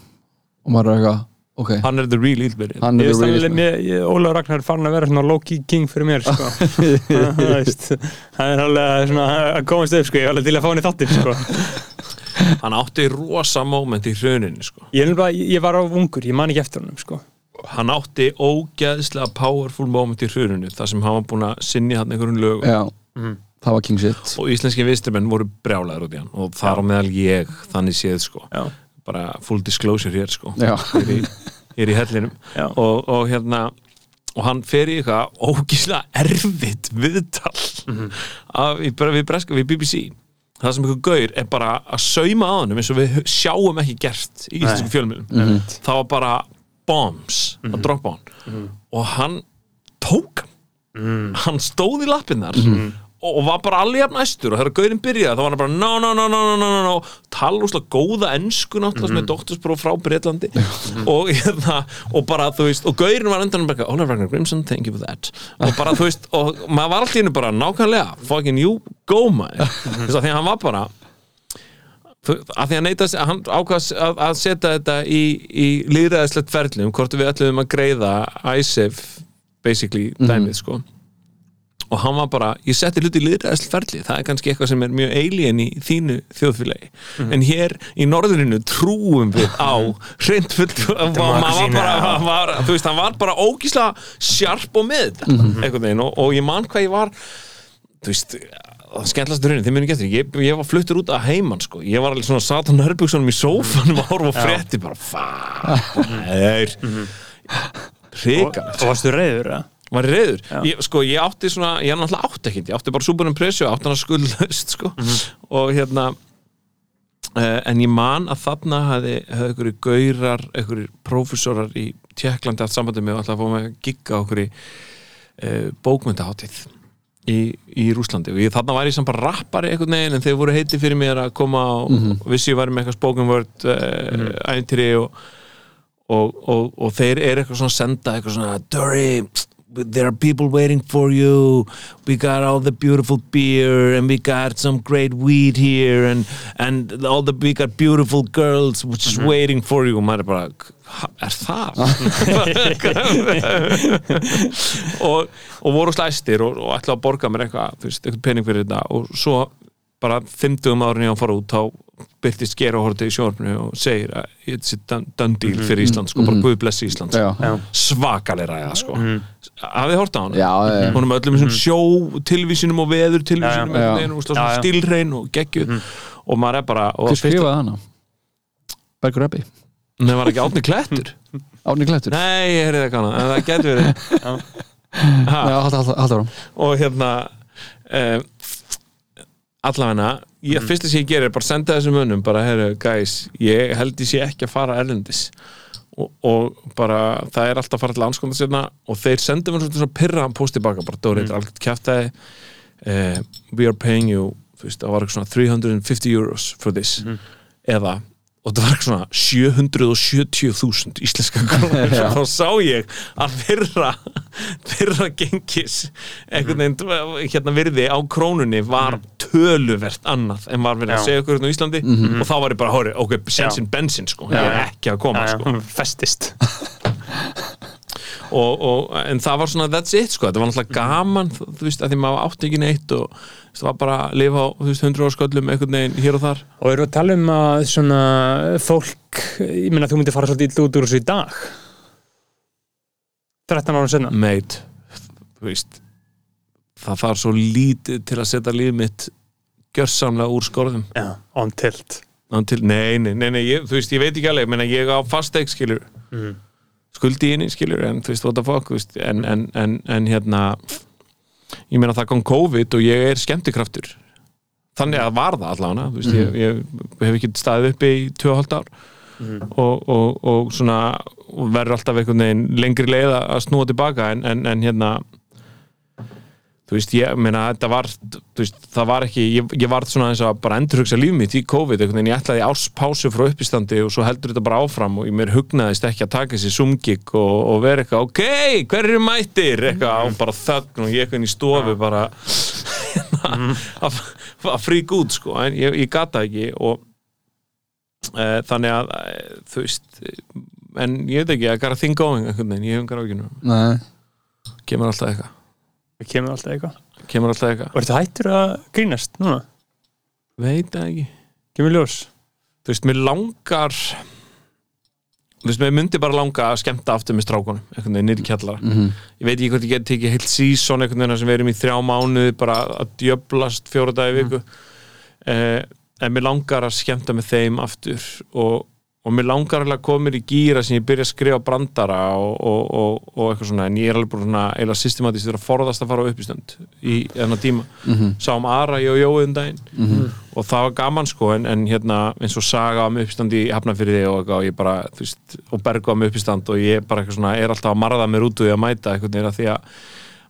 Speaker 4: Og maður er eitthvað, ok
Speaker 3: hann er the real
Speaker 4: Hann er
Speaker 2: mér, Ólaug Ragnar er farin að vera svona low-key king fyrir mér sko. það er alveg svona að komast upp sko. ég er alveg til að fá hann í þáttir sko.
Speaker 3: hann átti rosa moment í hruninu sko.
Speaker 2: ég, ég var á ungur, ég man ekki eftir honum sko.
Speaker 3: hann átti ógeðslega powerful moment í hruninu þar sem hann var búin að sinni hann einhverjum lögum
Speaker 4: Já,
Speaker 2: Mhm.
Speaker 4: það var king shit
Speaker 3: og íslenski vistrimenn voru brjálæður út í hann og þar á meðal ég þannig séð sko
Speaker 2: Já.
Speaker 3: Bara full disclosure hér sko er í, er í hellinum. Og, og hérna og hann fer í eitthvað ógíslega erfitt viðtal af, í, bara við, breska, við BBC það sem einhver gaur er bara að sauma á hann eins og við sjáum ekki gert í íslensku fjölmjölum
Speaker 2: Einmitt.
Speaker 3: það var bara bombs að droppa á hann. Og hann tók hann. Hann stóð í lappinnar og var bara alveg jafn æstur og þegar gaurin byrjaði þá var hann bara no, no, no, no, no, no, no, tala úrslega góða ensku náttúrulega með doktorspróf frá Breitlandi og, hérna, og bara þú veist og gaurin var endan bara Ólaf Ragnar Grimson, thank you for that. Og bara þú veist og maður var alltaf innu bara nákvæmlega fucking you go maður. Þú veist að því að hann var bara að því að neita að hann ákvæðs að, að setja þetta í, í líðræðislegt ferli um hvort við ætlum að greiða ISIF basically dæmið sko og hann var bara, ég setti hluti í liðræðsl ferli, það er kannski eitthvað sem er mjög alien í þínu þjóðfélagi. En hér í norðurinu trúum við á hreint fullt maður var bara, hann var, þú veist, hann var bara ógísla sjarp og með þetta einhvern veginn. Og, og ég man hvað ég var þú veist skemmtlast raunin, þið munið getur, ég, ég var fluttur út að heiman sko, ég var alveg svona satan hörbuksunum í sófanum og horfa og frétti bara, fæður hrikalegt.
Speaker 2: Og varstu reyður, eða?
Speaker 3: Var ég reyður ég, sko ég átti svona, ég náttúrulega átti ekkert ég átti bara súbunum pressu, átti hann skuldlaust sko. og hérna uh, en ég man að þarna hefði einhverju gaurar einhverju prófessorar í Tjekklandi haft sambandið með og alltaf að mig að gigga okkur í uh, bókmyndaháttið í, í Rúslandi og ég, þarna var ég samt bara rappari einhvern veginn en þeir voru heiti fyrir mér að koma og, og vissi ég var með eitthvað spoken word uh, æntýri og og, og, og þeir eru eitthvað svona að senda eitthvað svona Dory, there are people waiting for you. We got all the beautiful beer and we got some great weed here and, and all the, we got beautiful girls which is waiting for you. Maður bara, "Ha, er það? og, og voru slæstir og, og ætla að borga mér eitthvað, eitthvað pening fyrir þetta. Og svo bara 50 árin ég á að fara út þá byrtist gera og horfði í sjórnu og segir að it's a done, done deal fyrir Ísland sko, bara Guð blessi Ísland
Speaker 4: Já,
Speaker 2: Já.
Speaker 3: svakaleg ræða sko. Hafið þið hort á hana? hún er með öllum þessum sjó tilvísinum og veður tilvísinum einhvern veginn, og
Speaker 2: já.
Speaker 3: stilrein og geggjuð. Og maður er bara
Speaker 4: Hver skrifaði hana? Bergur Rebbi
Speaker 3: það var ekki átni klettur?
Speaker 4: Árni Klettur.
Speaker 3: Nei, ég heyrði það kannan, en það getur verið. Og hérna uh, allavegna ég,
Speaker 2: Mm.
Speaker 3: fyrsta sem ég gerir er bara senda þessum mönnum bara, herru, guys, ég held ég sé ekki að fara erlendis. Og, og bara, það er alltaf að fara til anskónda sérna og þeir senda mér svona, pyrraðan post tilbaka, bara, Dóri, þetta er alveg kjæftæði uh, we are paying you það var eitthvað svona 350 euros for this, eða og það var svona 770.000 íslenska krónur.
Speaker 4: Já.
Speaker 3: þá sá ég að fyrra fyrra gengis einhvern veginn hérna virði á krónunni var töluvert annað en var verið að segja okkur hérna á Íslandi. Og þá var ég bara, hóri, ok, sensin bensin sko, ég er ekki að koma
Speaker 2: Já, já,
Speaker 3: sko.
Speaker 2: Festist.
Speaker 3: Og, og, en það var svona that's it sko, þetta var náttúrulega gaman þú, veist, að því maður átti ekki neitt og það var bara að lifa á, veist, 100 ársköllum einhvern veginn hér og þar.
Speaker 2: Og eru að tala um að svona fólk, ég meina þú myndir fara svolítið illa út úr þessu í dag? 13 árum senna
Speaker 3: mate, þú veist það þarf svo lítið til að setja lífið mitt gjörsamlega úr skorðum.
Speaker 2: Já, on tilt.
Speaker 3: Nei, nei, nei, nei ég, þú veist, ég veit ekki alveg menna, ég á fasteig, skilur.
Speaker 2: Mm.
Speaker 3: skuldi í henni, skilur, en þú veist, what the fuck þú veist, en, en, en, en hérna ég meina það kom COVID og ég er skemmtikraftur. Þannig að var það allavega, veist, ég, ég hef ekki staðið uppi í 2,5 ár. Og, og, og svona verður alltaf einhvern veginn lengri leið að snúa tilbaka en, en, en hérna þú veist, ég meina þetta var þú veist, það var ekki, ég, ég var svona eins og bara endurhugsa líf mitt í COVID veginn, ég ætlaði áspásu frá uppistandi og svo heldur þetta bara áfram og ég mér hugnaðist ekki að taka þessi sumgig og, og vera eitthvað, ok, hver eru mættir? Eitthvað, og bara þögn og ég eitthvað inn í stofu bara að, að frík út sko, en ég, ég gata ekki og e, þannig að e, þú veist en ég veit ekki, I got a thing going einhvern veginn, ég hef engar
Speaker 4: Nei,
Speaker 3: kemur alltaf eitthvað
Speaker 2: Það kemur alltaf eitthvað
Speaker 3: kemur alltaf eitthvað,
Speaker 2: Og ertu hættur að grínast núna?
Speaker 3: veit það ekki
Speaker 2: Kemur ljós?
Speaker 3: þú veist, mér langar þú veist, mér myndi bara langa að skemmta aftur með strákunum, einhvern veginn í kjallara
Speaker 4: Mhm.
Speaker 3: ég veit ekki hvort ég geti tekið heilt sísón einhvern veginn sem við erum í þrjá mánuði bara að djöblast fjóra dagi í viku eh, en mér langar að skemmta með þeim aftur og, og mér langar alveg að koma mér í gýra sem ég byrja að skrifa brandara og, og, og, og eitthvað svona en ég er alveg bara svona eila systematist að forðast að fara á uppistönd í þennan tíma
Speaker 4: Mhm.
Speaker 3: sáum Ara, ég og Jói um daginn og það var gaman sko en, en hérna eins og Saga um uppistand í Hafnafyrði og, og ég bara, þú veist, og Bergo um uppistand og ég bara eitthvað svona er alltaf að marða mér út úr því að mæta eitthvað nýra því að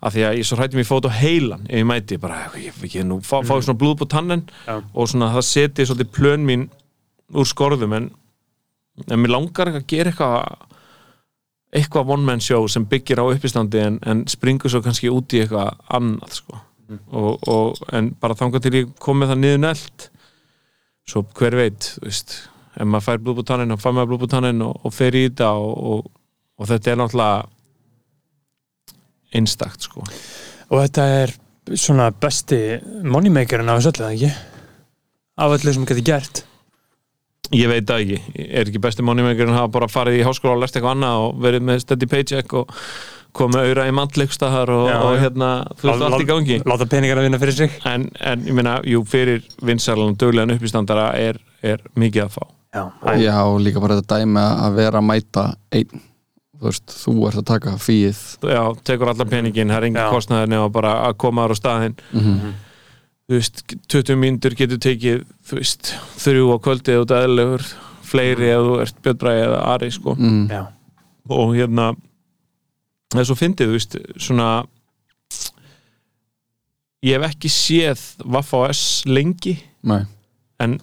Speaker 3: af því að ég svo hrætti mér fót á heilan ef ég mæti, bara, ég, ég, ég nú fá, fá svona blúð på tannen
Speaker 2: Já.
Speaker 3: og svona það seti svolítið plön mín úr skorðum en, en mér langar ekki að gera eitthvað eitthvað one man show sem byggir á uppistandi en, en springur svo kannski út í eitthvað annað sko. og, og, en bara þangað til ég kom með það niður nelt svo hver veit þú veist, ef maður fær blúðbútaninn og fær maður blúðbútaninn og, og fer í þetta og, og, og þetta er náttúrulega einstakt sko
Speaker 2: Og þetta er svona besti moneymakerinn af þessu öllu, ekki? Af öllu sem getur gert
Speaker 3: Ég veit það ekki, er ekki besti moneymaker en hafa bara farið í háskóla og lært eitthvað annað og verið með steady paycheck og komið auðra í mandleikstahar og,
Speaker 2: Já,
Speaker 3: og
Speaker 2: já.
Speaker 3: hérna, þú veist allt í gangi.
Speaker 2: Láta peningar að vinna fyrir sig.
Speaker 3: En, en ég meina, jú, fyrir vinsarlan og döglegan uppistandara er, er mikið að fá.
Speaker 2: Já,
Speaker 4: Já, og líka bara þetta dæmi að vera að mæta einn. Þú veist, þú ert að taka fíið.
Speaker 3: Já, tekur allan peningin, það er engin
Speaker 2: Já.
Speaker 3: kostnaður nema bara að koma þar á staðinn.
Speaker 4: Mm
Speaker 3: þú veist, 20 mínútur getur tekið þú veist, þrjú á kvöldið og dæðilegur, fleiri ef þú ert Björnbræði eða Ari, sko.
Speaker 4: Mm.
Speaker 2: já,
Speaker 3: og hérna það er svo fyndið, þú veist, svona ég hef ekki séð Vaffa OS lengi
Speaker 4: Nei,
Speaker 3: en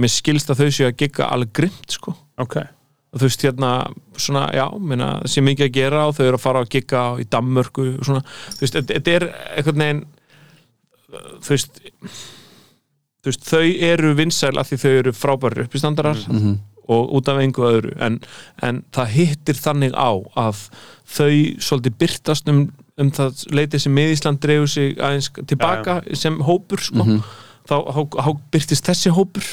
Speaker 3: mér skilst að þau séu að gigga alveg grimt, sko.
Speaker 2: Ok.
Speaker 3: Og þú veist, hérna, svona, já minna, það sé mikið að gera og þau eru að fara að gigga í Danmörku og svona, þú veist, þetta er einhvern veginn þú veist þú veist, þau eru vinsæl af því þau eru frábæri uppistandarar
Speaker 4: mm.
Speaker 3: Og út af engu öðru. En, en það hittir þannig á að þau svolítið byrtast um, um það leitið sem miðísland dreifur sig aðeins tilbaka sem hópur sko.
Speaker 4: Mhm.
Speaker 3: þá, þá, þá byrtist þessi hópur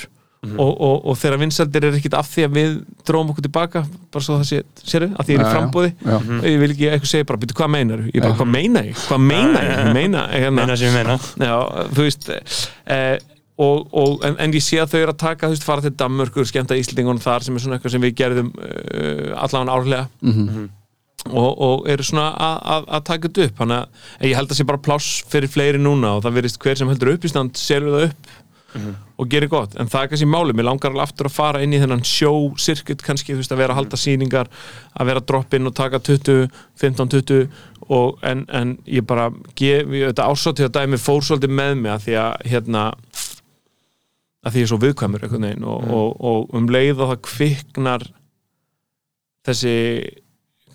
Speaker 3: og, og, og þegar vinsældir er ekkit af því að við dróum okkur tilbaka bara svo það sé, séru, að því ég er í frambóði
Speaker 4: já,
Speaker 3: og ég vil ekki eitthvað segja bara, byrju, hvað meinar ég bara,
Speaker 4: Já.
Speaker 3: hvað meina ég, hvað meina ég? Ég meina, hérna,
Speaker 2: Meina sem ég meina.
Speaker 3: Já, þú veist eh, og, og, en, en ég sé að þau eru að taka þú veist, fara til Danmörkur, skemmta Íslandingunum þar sem er svona eitthvað sem við gerðum uh, allan árlega.
Speaker 4: Mm
Speaker 3: og, og eru svona að, að, að taka þetta upp. Þannig að ég held að sé bara pláss fyrir fleiri núna og það verist hver sem heldur upp í stand selur það upp og gerir gott, en það er kannski máli mér langar alveg aftur að fara inn í þennan show-circuit kannski, þú veist, að vera að halda sýningar að vera að droppa inn og taka 20 15, 20 og en, en ég bara, gef, ég, þetta ásáttíða dæmi fór svolítið með mig að því að hérna að því ég er svo viðkvæmur einhvern veginn og, og, og um leið og það kviknar þessi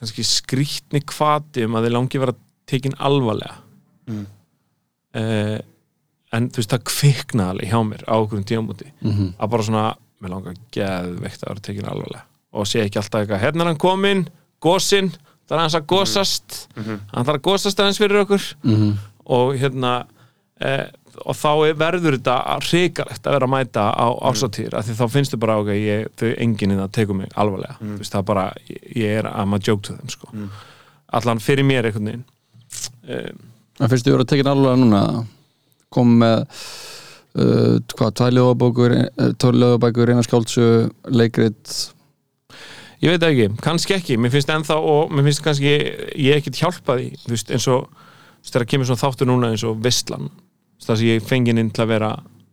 Speaker 3: kannski skrýtni kvati um að þið langi vera tekin alvarlega.
Speaker 2: Mm.
Speaker 3: eh, en þú veist það kviknaði alveg hjá mér á okkur um tíamúti
Speaker 4: -hmm.
Speaker 3: að bara svona, mér langar geðveikt að vera tekin alvarlega. Og sé ekki alltaf eitthvað hérna er hann kominn, gósinn það er hans að gósast
Speaker 2: Mhm.
Speaker 3: hann þarf að gósast aðeins fyrir okkur.
Speaker 4: Mhm.
Speaker 3: og hérna eh, og þá er- verður þetta hrikalegt að vera að mæta á ásatýr af því þá finnst þau bara ok, ég, þau enginn það tekur mig alvarlega, þú veist það bara ég, ég er I'm a joke to them sko. Allan fyrir mér einhvern veginn. Eh,
Speaker 4: En fyrstu voru að tekja alveg núna kom með uh, hvað, tvær ljóðabókur tvær ljóðabækur, eina skáldsö leikrit.
Speaker 3: Ég veit það ekki, kannski ekki, mér finnst ennþá og mér finnst kannski, ég ekkert hjálpa því þú veist, eins og, þú veist, þegar kemur svona þáttur núna eins og Vistlan það sem ég fengið inn til að vera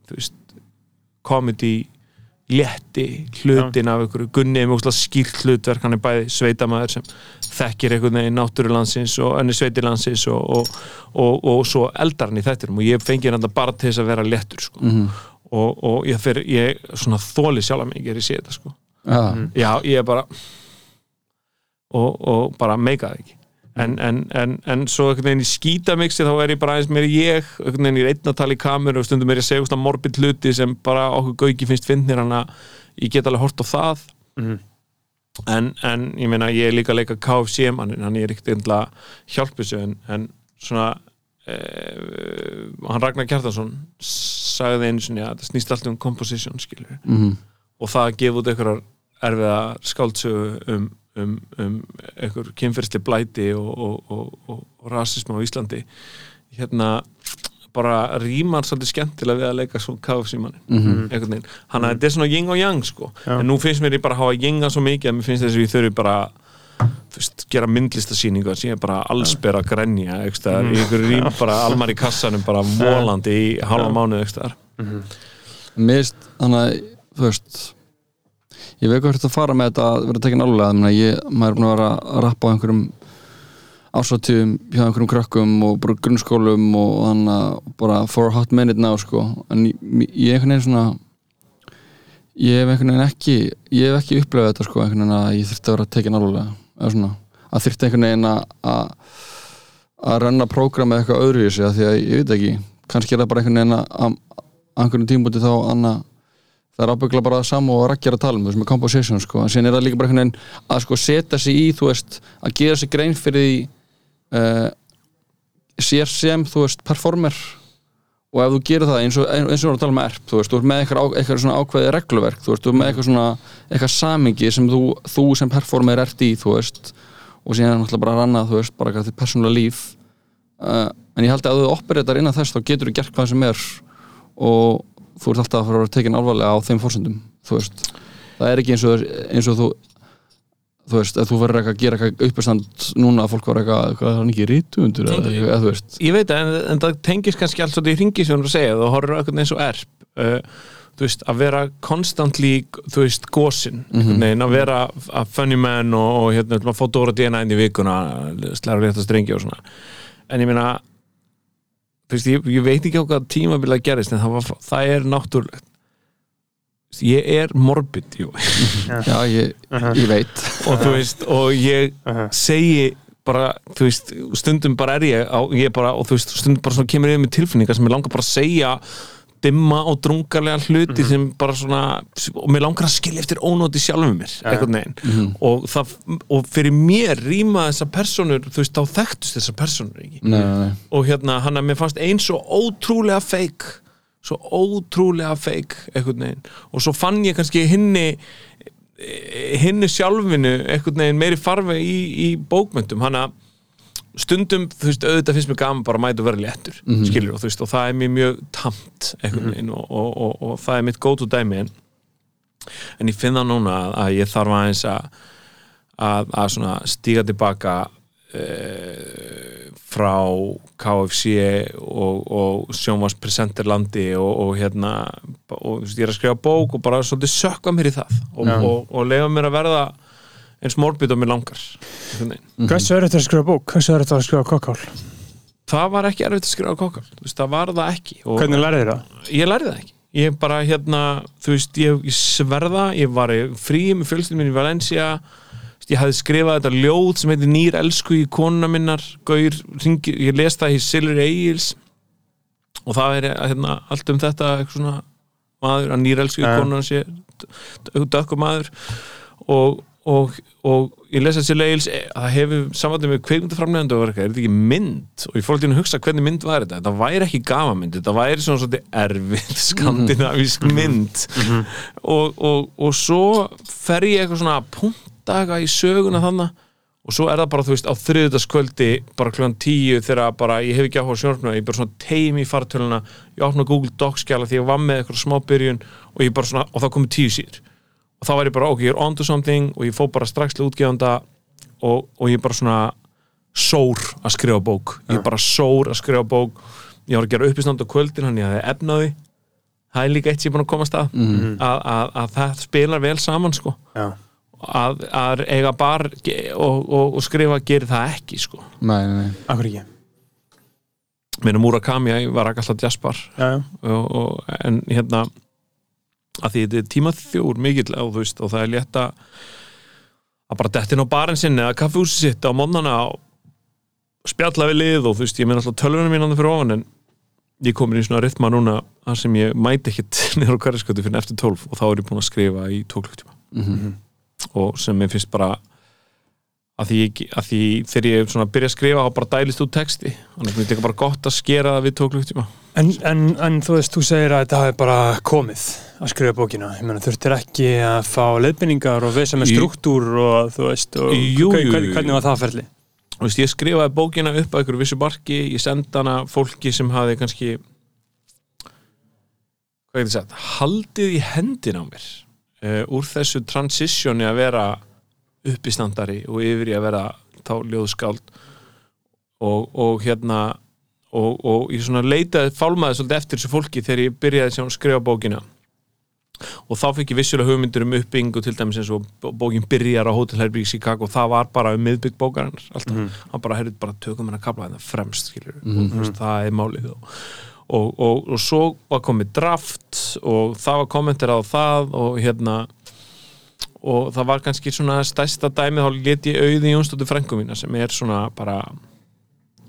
Speaker 3: þú veist, comedy létti hlutin af ykkur Gunni er mjög skýrt hlutverk. Hann er bæði sveitamæður sem þekkir einhvern veginn náttúrulandsins og önni sveitilandsins og, og, og, og svo eldar hann í þættinum. Og ég fengið hann bara til þess að vera léttur sko.
Speaker 4: mm
Speaker 3: og, og ég, fer, ég svona þóli sjálf mig er ég sé þetta sko.
Speaker 4: Ja.
Speaker 3: já, ég er bara og, og bara meika það ekki en, en, en, en svo einhvern veginn í skítamixi þá er ég bara aðeins meira ég einhvern veginn að tala í kameru og stundum er ég að segja svona morbid hluti sem bara okkur gauki finnst finnir hann að ég get alveg hort á það.
Speaker 2: Mhm.
Speaker 3: en, en ég meina ég er líka að leika KFC mannin, hann er ekkert einhverja hjálpisu en, en svona eh, hann Ragnar Kjartansson sagði einu sinni að það snýst alltaf um composition skilur
Speaker 4: mm
Speaker 3: og það að gefa út einhverjar erfiða skáldsögu um, um, um einhver kynferðsli blæti og, og, og, og, og rasism á Íslandi. Hérna bara rýmar svolítið skemmtilega við að leika svo KFC mannin
Speaker 4: Mhm.
Speaker 3: einhvern veginn, hann að þetta er svona yin og yang sko,
Speaker 2: Já.
Speaker 3: en nú finnst mér ég bara að hafa yinga svo mikið að mér finnst þess að ég þurfi bara veist, gera myndlistasýningu sem ég bara allsber að grenja eitthvað, mm. í ykkur rým bara almar í kassanum bara mólandi í halva mánuð eitthvað
Speaker 4: Mér finnst þannig að þú veist ég veit hvað þetta að fara með þetta að vera tekin alveg ég, maður er búin að vera að rappa á einhverjum á ásatíðum hjá einhverjum krökkum og bara grunnskólum og þannig að bara for a hot minute now sko. En ég, ég einhvern veginn svona ég hef einhvern veginn ekki ég hef ekki upplefað þetta sko einhvern veginn að ég þurfti að vera tekin alveg eða svona. Að þurfti einhvern veginn að að- að renna prógram eða eitthvað öðru í sig því að ég veit ekki kannski er það bara einhvern veginn að einhvern tímbúti þá anna það er ábyggla bara það sama og er að tala um veist, með composition sko, en síðan er það líka bara einhvern veginn að sko setja sig í, þú veist, að gera sig grein fyrir því uh, sér sem, þú veist, performer. Og ef þú gerir það eins og, eins og við erum að tala um erp, þú veist, þú ert með eitthvað, eitthvað svona ákveðið regluverk, þú veist, þú ert með eitthvað svona eitthvað samingi sem þú, þú sem performer ert í, þú veist. Og síðan er náttúrulega bara að ranna, þú veist, bara eitthvað til persónulega líf. Uh, en ég held að ef þú operatar innan þess, þá getur þú gert hvað sem er. Og þú ert alltaf að fara að vera tekin alvarlega á þeim veist. Það er ekki eins og, eins og þú þú veist, ef þú verður eitthvað að gera eitthvað uppestand núna að fólk var eitthvað, eitthvað það er ekki rítuundur eða eitthvað, þú veist.
Speaker 3: Ég veit en, en það tengist kannski allt svolítið í ringi sem þú að segja, þú horfir eitthvað eins og erp. Uh, þú veist, að vera constantly, þú veist, gósin mm -hmm. að vera að funny man og, og hérna, maður fá Dóra DNA inn í vikuna slæra létta strengi og svona. En ég meina þú veist, ég, ég veit ekki á hvað tímabila gerist en það, var, það er náttúrulegt. Ég er morbid, jú.
Speaker 4: Já, ég, ég veit.
Speaker 3: Og þú veist, og ég segi bara, þú veist, stundum bara er ég, á, ég bara, og þú veist, stundum bara kemur yfir með tilfinningar sem ég langar bara að segja dimma og drungarlega hluti sem bara svona, og mér langar að skilja eftir ónóti sjálfum mér, einhvern veginn. Og það, og fyrir mér rýma þessar personur, þú veist, þá þekktust þessar personur ekki.
Speaker 4: Nei,
Speaker 3: og hérna, hann að mér fannst eins og ótrúlega feik svo ótrúlega feik einhvern veginn. Og svo fann ég kannski hinni hinni sjálfinu einhvern veginn meiri farfi í, í bókmyndum hann að stundum, þú veist, auðvitað finnst mér gaman bara að mæta og vera léttur, skilur og þú veist og það er mér mjög tamt einhvern veginn og, og, og, og það er mitt gótu dæmi en, en ég finn það núna að, að ég þarf aðeins að að, að svona stíga tilbaka uh, frá KFC og, og sjónvarspresenterlandi og, og hérna og þú veist, ég er að skrifa bók og bara svolítið sökka mér í það og,
Speaker 2: Já.
Speaker 3: og, og leifa mér að verða eins morbid og mér langar veginn.
Speaker 2: Hversu er þetta að skrifa bók? Hversu er þetta að skrifa kokkál?
Speaker 3: það var ekki erfitt að skrifa kokkál það var það ekki og
Speaker 2: Hvernig lærið þér það?
Speaker 3: ég lærði það ekki ég bara hérna, þú veist, ég, ég sverða ég var í frí með fjölskyldum minn í Valencia ég hafði skrifað þetta ljóð sem heitir Nýr elsku í konuna minnar Gaur, ringi, ég les það í Silur Egils og það er hérna, allt um þetta eitthvað svona maður, að nýr elsku í konuna sé dökkum maður og, og, og ég les þessi leils að það hefur samvættum með kveikmyndaframlegandi og verka, er þetta ekki mynd? Og ég fór til að hugsa hvernig mynd var þetta. Þetta væri ekki gamamynd, þetta væri svona svolítið erfið skandinavísk mynd. Og, og, og svo fer ég eitthvað svona að punta í söguna þannig og svo er það bara, þú veist, á þriðutaskvöldi bara klukkan tíu þegar bara ég hef ekki áhuga sjónarfnum, ég bara svona teim í fartöluna ég opna Google Docs skjala því ég var með eitthvað smá byrjun og ég bara svona, og það komið tíu síður og þá var ég bara, ok, ég er on to something og ég fó bara strax til útgefanda og, og ég bara svona sór að skrifa bók. Ég bara sór að skrifa bók. Ég var að gera uppistand á kvöldin hann ég hafði efnaði það er líka eitt sem ég er búin að koma að. Stað að, að, að það spilar vel saman sko.
Speaker 2: Já.
Speaker 3: að, að eiga bar og, og, og skrifa gerir það ekki sko.
Speaker 4: Nei, nei, nei.
Speaker 2: Akkur ekki?
Speaker 3: meina Murakami ég var ekki alltaf jazzbar
Speaker 2: Já, já.
Speaker 3: og, og, en hérna að því þetta er tímaþjór mikill og, þú veist, og það er létt að að bara dettin á barinn sinni eða kaffehúsi sitt á mónana og spjalla við lið og þú veist, ég meina alltaf tölvunum mín fyrir ofan en ég komin í svona rytma núna þar sem ég mæti ekkit niður á hverjasköldu fyrir eftir 12 og þá er ég búin að skrifa í tóklugtíma
Speaker 4: Mhm.
Speaker 3: og sem ég finnst bara að því, ég, að því þegar ég svona byrja að skrifa þá bara dælist út texti. Þannig að þetta er bara gott að skera það við tóklugtíma
Speaker 2: En, en, en þú veist, þú segir að þetta hafi bara komið að skrifa bókina. Ég meina, þurftir ekki að fá leiðbynningar og veisa með struktúr og þú veist, og
Speaker 3: Jú,
Speaker 2: hver-
Speaker 3: jú,
Speaker 2: hvernig, hvernig var það ferli?
Speaker 3: Þú veist, ég skrifaði bókina upp að einhverju vissu barki, ég sendi hana fólki sem hafi kannski hvað getur sagt haldið í hendin á mér uh, úr þessu transitioni að vera uppistandari og yfir í að vera þá ljóðskáld og, og hérna og, og ég svona leitaði fálmaði svolítið eftir þessu fólki þegar ég byrjaði að skrifa bókina og þá fikk ég vissulega hugmyndir um uppbyggingu til dæmis eins og bó- bókin byrjar á Hotel Herbygg í Chicago. Það var bara um miðbygg bókarinnar alltaf, hann bara, heyrðu, bara tökum hennar kapla þetta fremst, skilur og þú veist, það er málið og, og, og, og svo var komið draft og það var kommentir á það og hérna og það var kannski svona stærsta dæmið. Þá let ég auði Jónsdóttur frængu mína sem er svona bara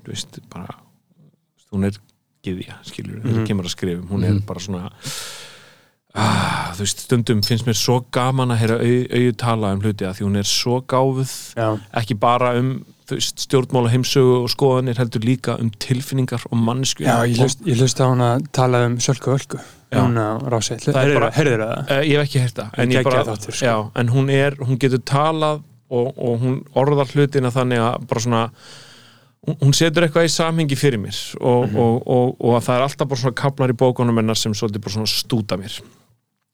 Speaker 3: þú veist, bara hún er gyðja, skilur, þegar kemur að skrifum hún er bara svona ah, þú veist, stundum finnst mér svo gaman að heyra au, auðu tala um hluti að því hún er svo gáfuð
Speaker 2: Já.
Speaker 3: ekki bara um veist, stjórnmála heimsögu og skoðanir heldur líka um tilfinningar og mannsku
Speaker 2: Já, ég hlust, á hún að tala um Sölku Ölku
Speaker 3: Já.
Speaker 2: Hún á rási Heyrður það?
Speaker 3: Uh, ég hef ekki heyrt það en, bara,
Speaker 2: þáttur, sko.
Speaker 3: já, en hún er, hún getur talað og, og hún orðar hlutina þannig að bara svona hún- setur eitthvað í samhengi fyrir mér og,
Speaker 2: Mhm.
Speaker 3: og, og, og að það er alltaf bara svona kaplar í bókunum hennar sem svolítið bara svona stúta mér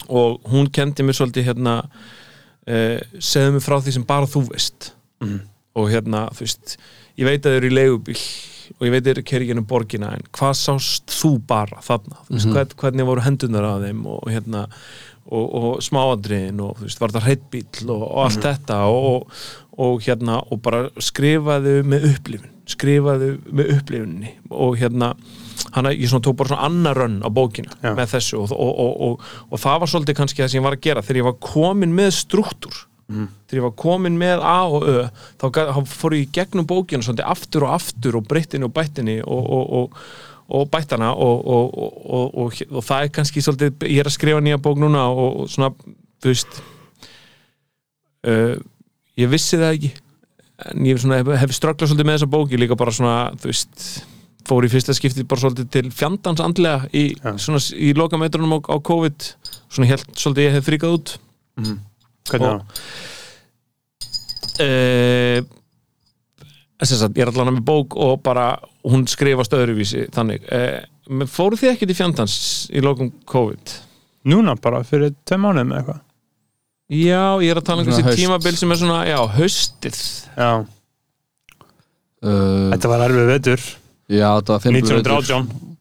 Speaker 3: og hún kendi mér svolítið hérna uh, segðu mér frá því sem bara þú veist.
Speaker 2: Mhm.
Speaker 3: og hérna, þú veist ég veit að þau eru í leigubíl og ég veit að þau eru kerið gennum borgina en hvað sást þú bara þarna? Þú veist, hvern, hvernig voru hendunar á þeim og hérna og, og smáandriðin og þú veist, var þetta hreittbíl og, og allt þetta og, og, og hérna, og bara skrifaðu með upplifun skrifaðu með upplifunni og hérna hana, ég svona tók bara svona annar rönn á bókina
Speaker 2: Já.
Speaker 3: með þessu og, og, og, og, og það var svolítið kannski það sem ég var að gera. Þegar ég var komin með struktúr þegar ég var komin með A og Ö þá, þá fór ég gegnum bókina svolítið aftur og aftur og breyttinni og bættinni og, og, og, og bættana og, og, og, og, og það er kannski svolítið, ég er að skrifa nýja bók núna og, og svona, þú veist uh, ég vissi það ekki. En ég svona, hef, hef strögglað svolítið með þessa bóki líka bara svona, þú veist fór í fyrsta skipti bara svolítið til fjandans andlega í, svona, í lokametrunum á, á COVID. Svona helt svolítið ég hef fríkað út.
Speaker 2: Hvernig
Speaker 3: Og-
Speaker 2: þá?
Speaker 3: uh, sagt, ég er allan með bók og bara hún skrifast öðruvísi þannig. Uh, fóru þið ekkert í fjandans í lokum COVID?
Speaker 2: Núna bara, fyrir tvei mánuðum eða eitthvað.
Speaker 3: Já, ég er að tala um þessi tímabil sem er svona, já, haustið.
Speaker 2: Já,
Speaker 4: uh,
Speaker 2: þetta var erfið vetur
Speaker 4: Já, þetta var fimbul vetur.
Speaker 2: 1918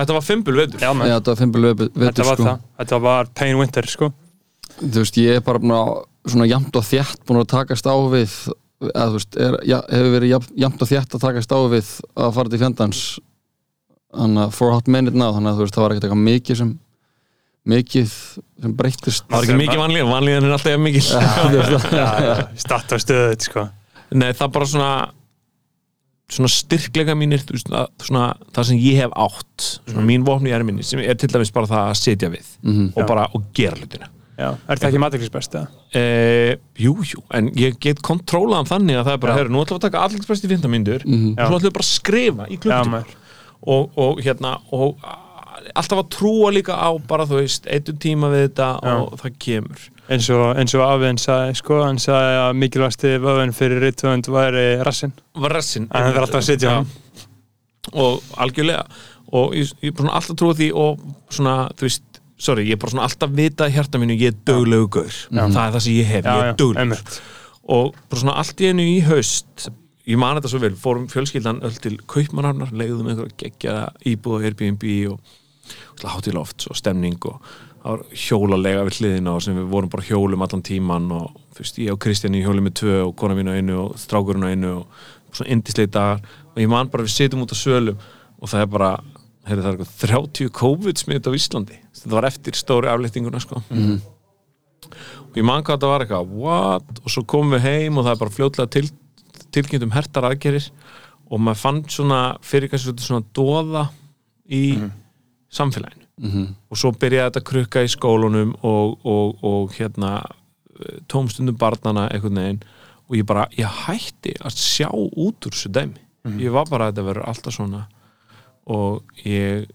Speaker 3: Þetta var fimbul vetur.
Speaker 2: Já,
Speaker 4: Já, þetta var fimbul vetur,
Speaker 2: þetta var
Speaker 4: sko.
Speaker 2: það. Þetta var pain winter, sko.
Speaker 4: Þú veist, ég er bara búin að svona jafnt og þjætt búin að takast á við eða þú veist, er, ja, hefur verið jafn- jafnt og þjætt að takast á við að fara til fjandans þannig að for hot minute now þannig að þú veist, það var ekkert eitthvað mikið sem mikið sem breyttist.
Speaker 3: Það var ekki mikið vanlíðan, vanlíðan er alltaf jafn mikil.
Speaker 2: Já, já, statt á stöðut, sko.
Speaker 3: Nei, það bara svona svona styrkleika mínir að- svona, það sem ég hef átt svona mín vopni í erminni sem er til dæmis bara það að setja við
Speaker 4: Mhm.
Speaker 3: og
Speaker 2: Já.
Speaker 3: bara og gera hlutina
Speaker 2: Já, er það ekki matrixbest, eða?
Speaker 3: Eh, jú, jú, en ég get kontrólað þannig að það er bara, herru, nú ætlum við að taka allingsbest í 15 mínútur
Speaker 4: Mhm.
Speaker 3: og svo ætlum við bara að skrifa í klukkutíma og, og hérna og alltaf að trúa líka á bara þú veist, eittu tíma við þetta
Speaker 2: Já.
Speaker 3: og það kemur
Speaker 2: eins og, og afinn sagði, sko, hann sagði að mikilvægsti vöðun fyrir rittvönd væri rassin
Speaker 3: var rassin
Speaker 2: En hann þarf alltaf að sitja hann.
Speaker 3: og algjörlega. Og ég, er bara svona alltaf trúa því og svona, þú veist, sorry, ég er bara svona alltaf vita í hjarta mínu, ég er döglegu gaur. Það er það sem ég hef, ég er
Speaker 2: einmitt.
Speaker 3: og bara svona allt í einu í haust ég man þetta svo vel, fórum fjölskyldan öll til Kaupmannarnar, legðum einhverja geggja íbúð á Airbnb og, og hátt í loft og stemning og það hjólalega við hliðina og sem við vorum bara hjólum allan tíman og þú veist, ég og Kristján í hjóli með tvö og kona mín á einu og strákurinn á einu og svona indisleið dagar. Og ég man bara við sitjum út á sölum og það er bara, heyrðu það er eitthvað 30 COVID smitt á Íslandi. Þetta var eftir stóri aflýtinguna sko. Og ég man hvað þetta var eitthvað what? og svo komum við heim og það er bara fljótlega til, tilkynnt um hertar aðgerir og maður fann svona fyrir kannski svolítið svona dóða í samfélaginu
Speaker 4: Mhm.
Speaker 3: og svo byrjaði þetta að krukka í skólunum og, og, og hérna eh, tómstundum barnana einhvern veginn. Og ég bara, ég hætti að sjá út úr þessu dæmi. Ég var bara að þetta verður alltaf svona. Og ég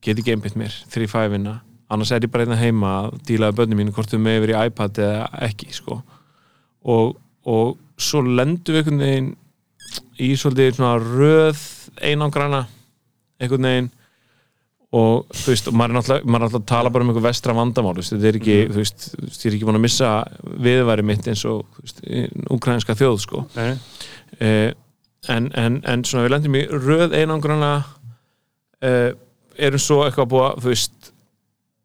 Speaker 3: get ekki einbytt mér þegar ég fæ að vinna annars er ég bara einna heima að dílaði börnum mínu hvort þau með yfir í iPad eða ekki sko. og, og svo lendum við einhvern veginn í svolítið svona röð einangrana einhvern veginn og þú veist, og maður er náttúrulega, maður er náttúrulega að tala bara um einhver vestra vandamál, þú veist, þetta er ekki veist, þú veist, ég er ekki búin að missa viðværi mitt eins og, þú veist, ukrainska þjóð, sko.
Speaker 2: Nei,
Speaker 3: eh, en, en, en svona við lendum í röð einangrana eh, erum svo eitthvað búið að, þú veist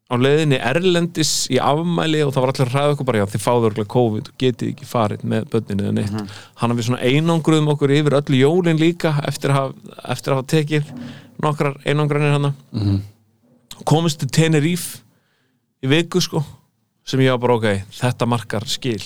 Speaker 3: á leiðinni erlendis í afmæli og það var allir að ræða okkur bara já þið fáðu örgulega COVID og getið ekki farið með börninu eða neitt. Hann við svona einangruðum okkur yfir öllu jólin líka eftir að eftir að hafa tekið nokkrar einangranir hana.
Speaker 4: Mhm.
Speaker 3: komist til Tenerife í viku sko sem ég var bara ok, þetta markar skil.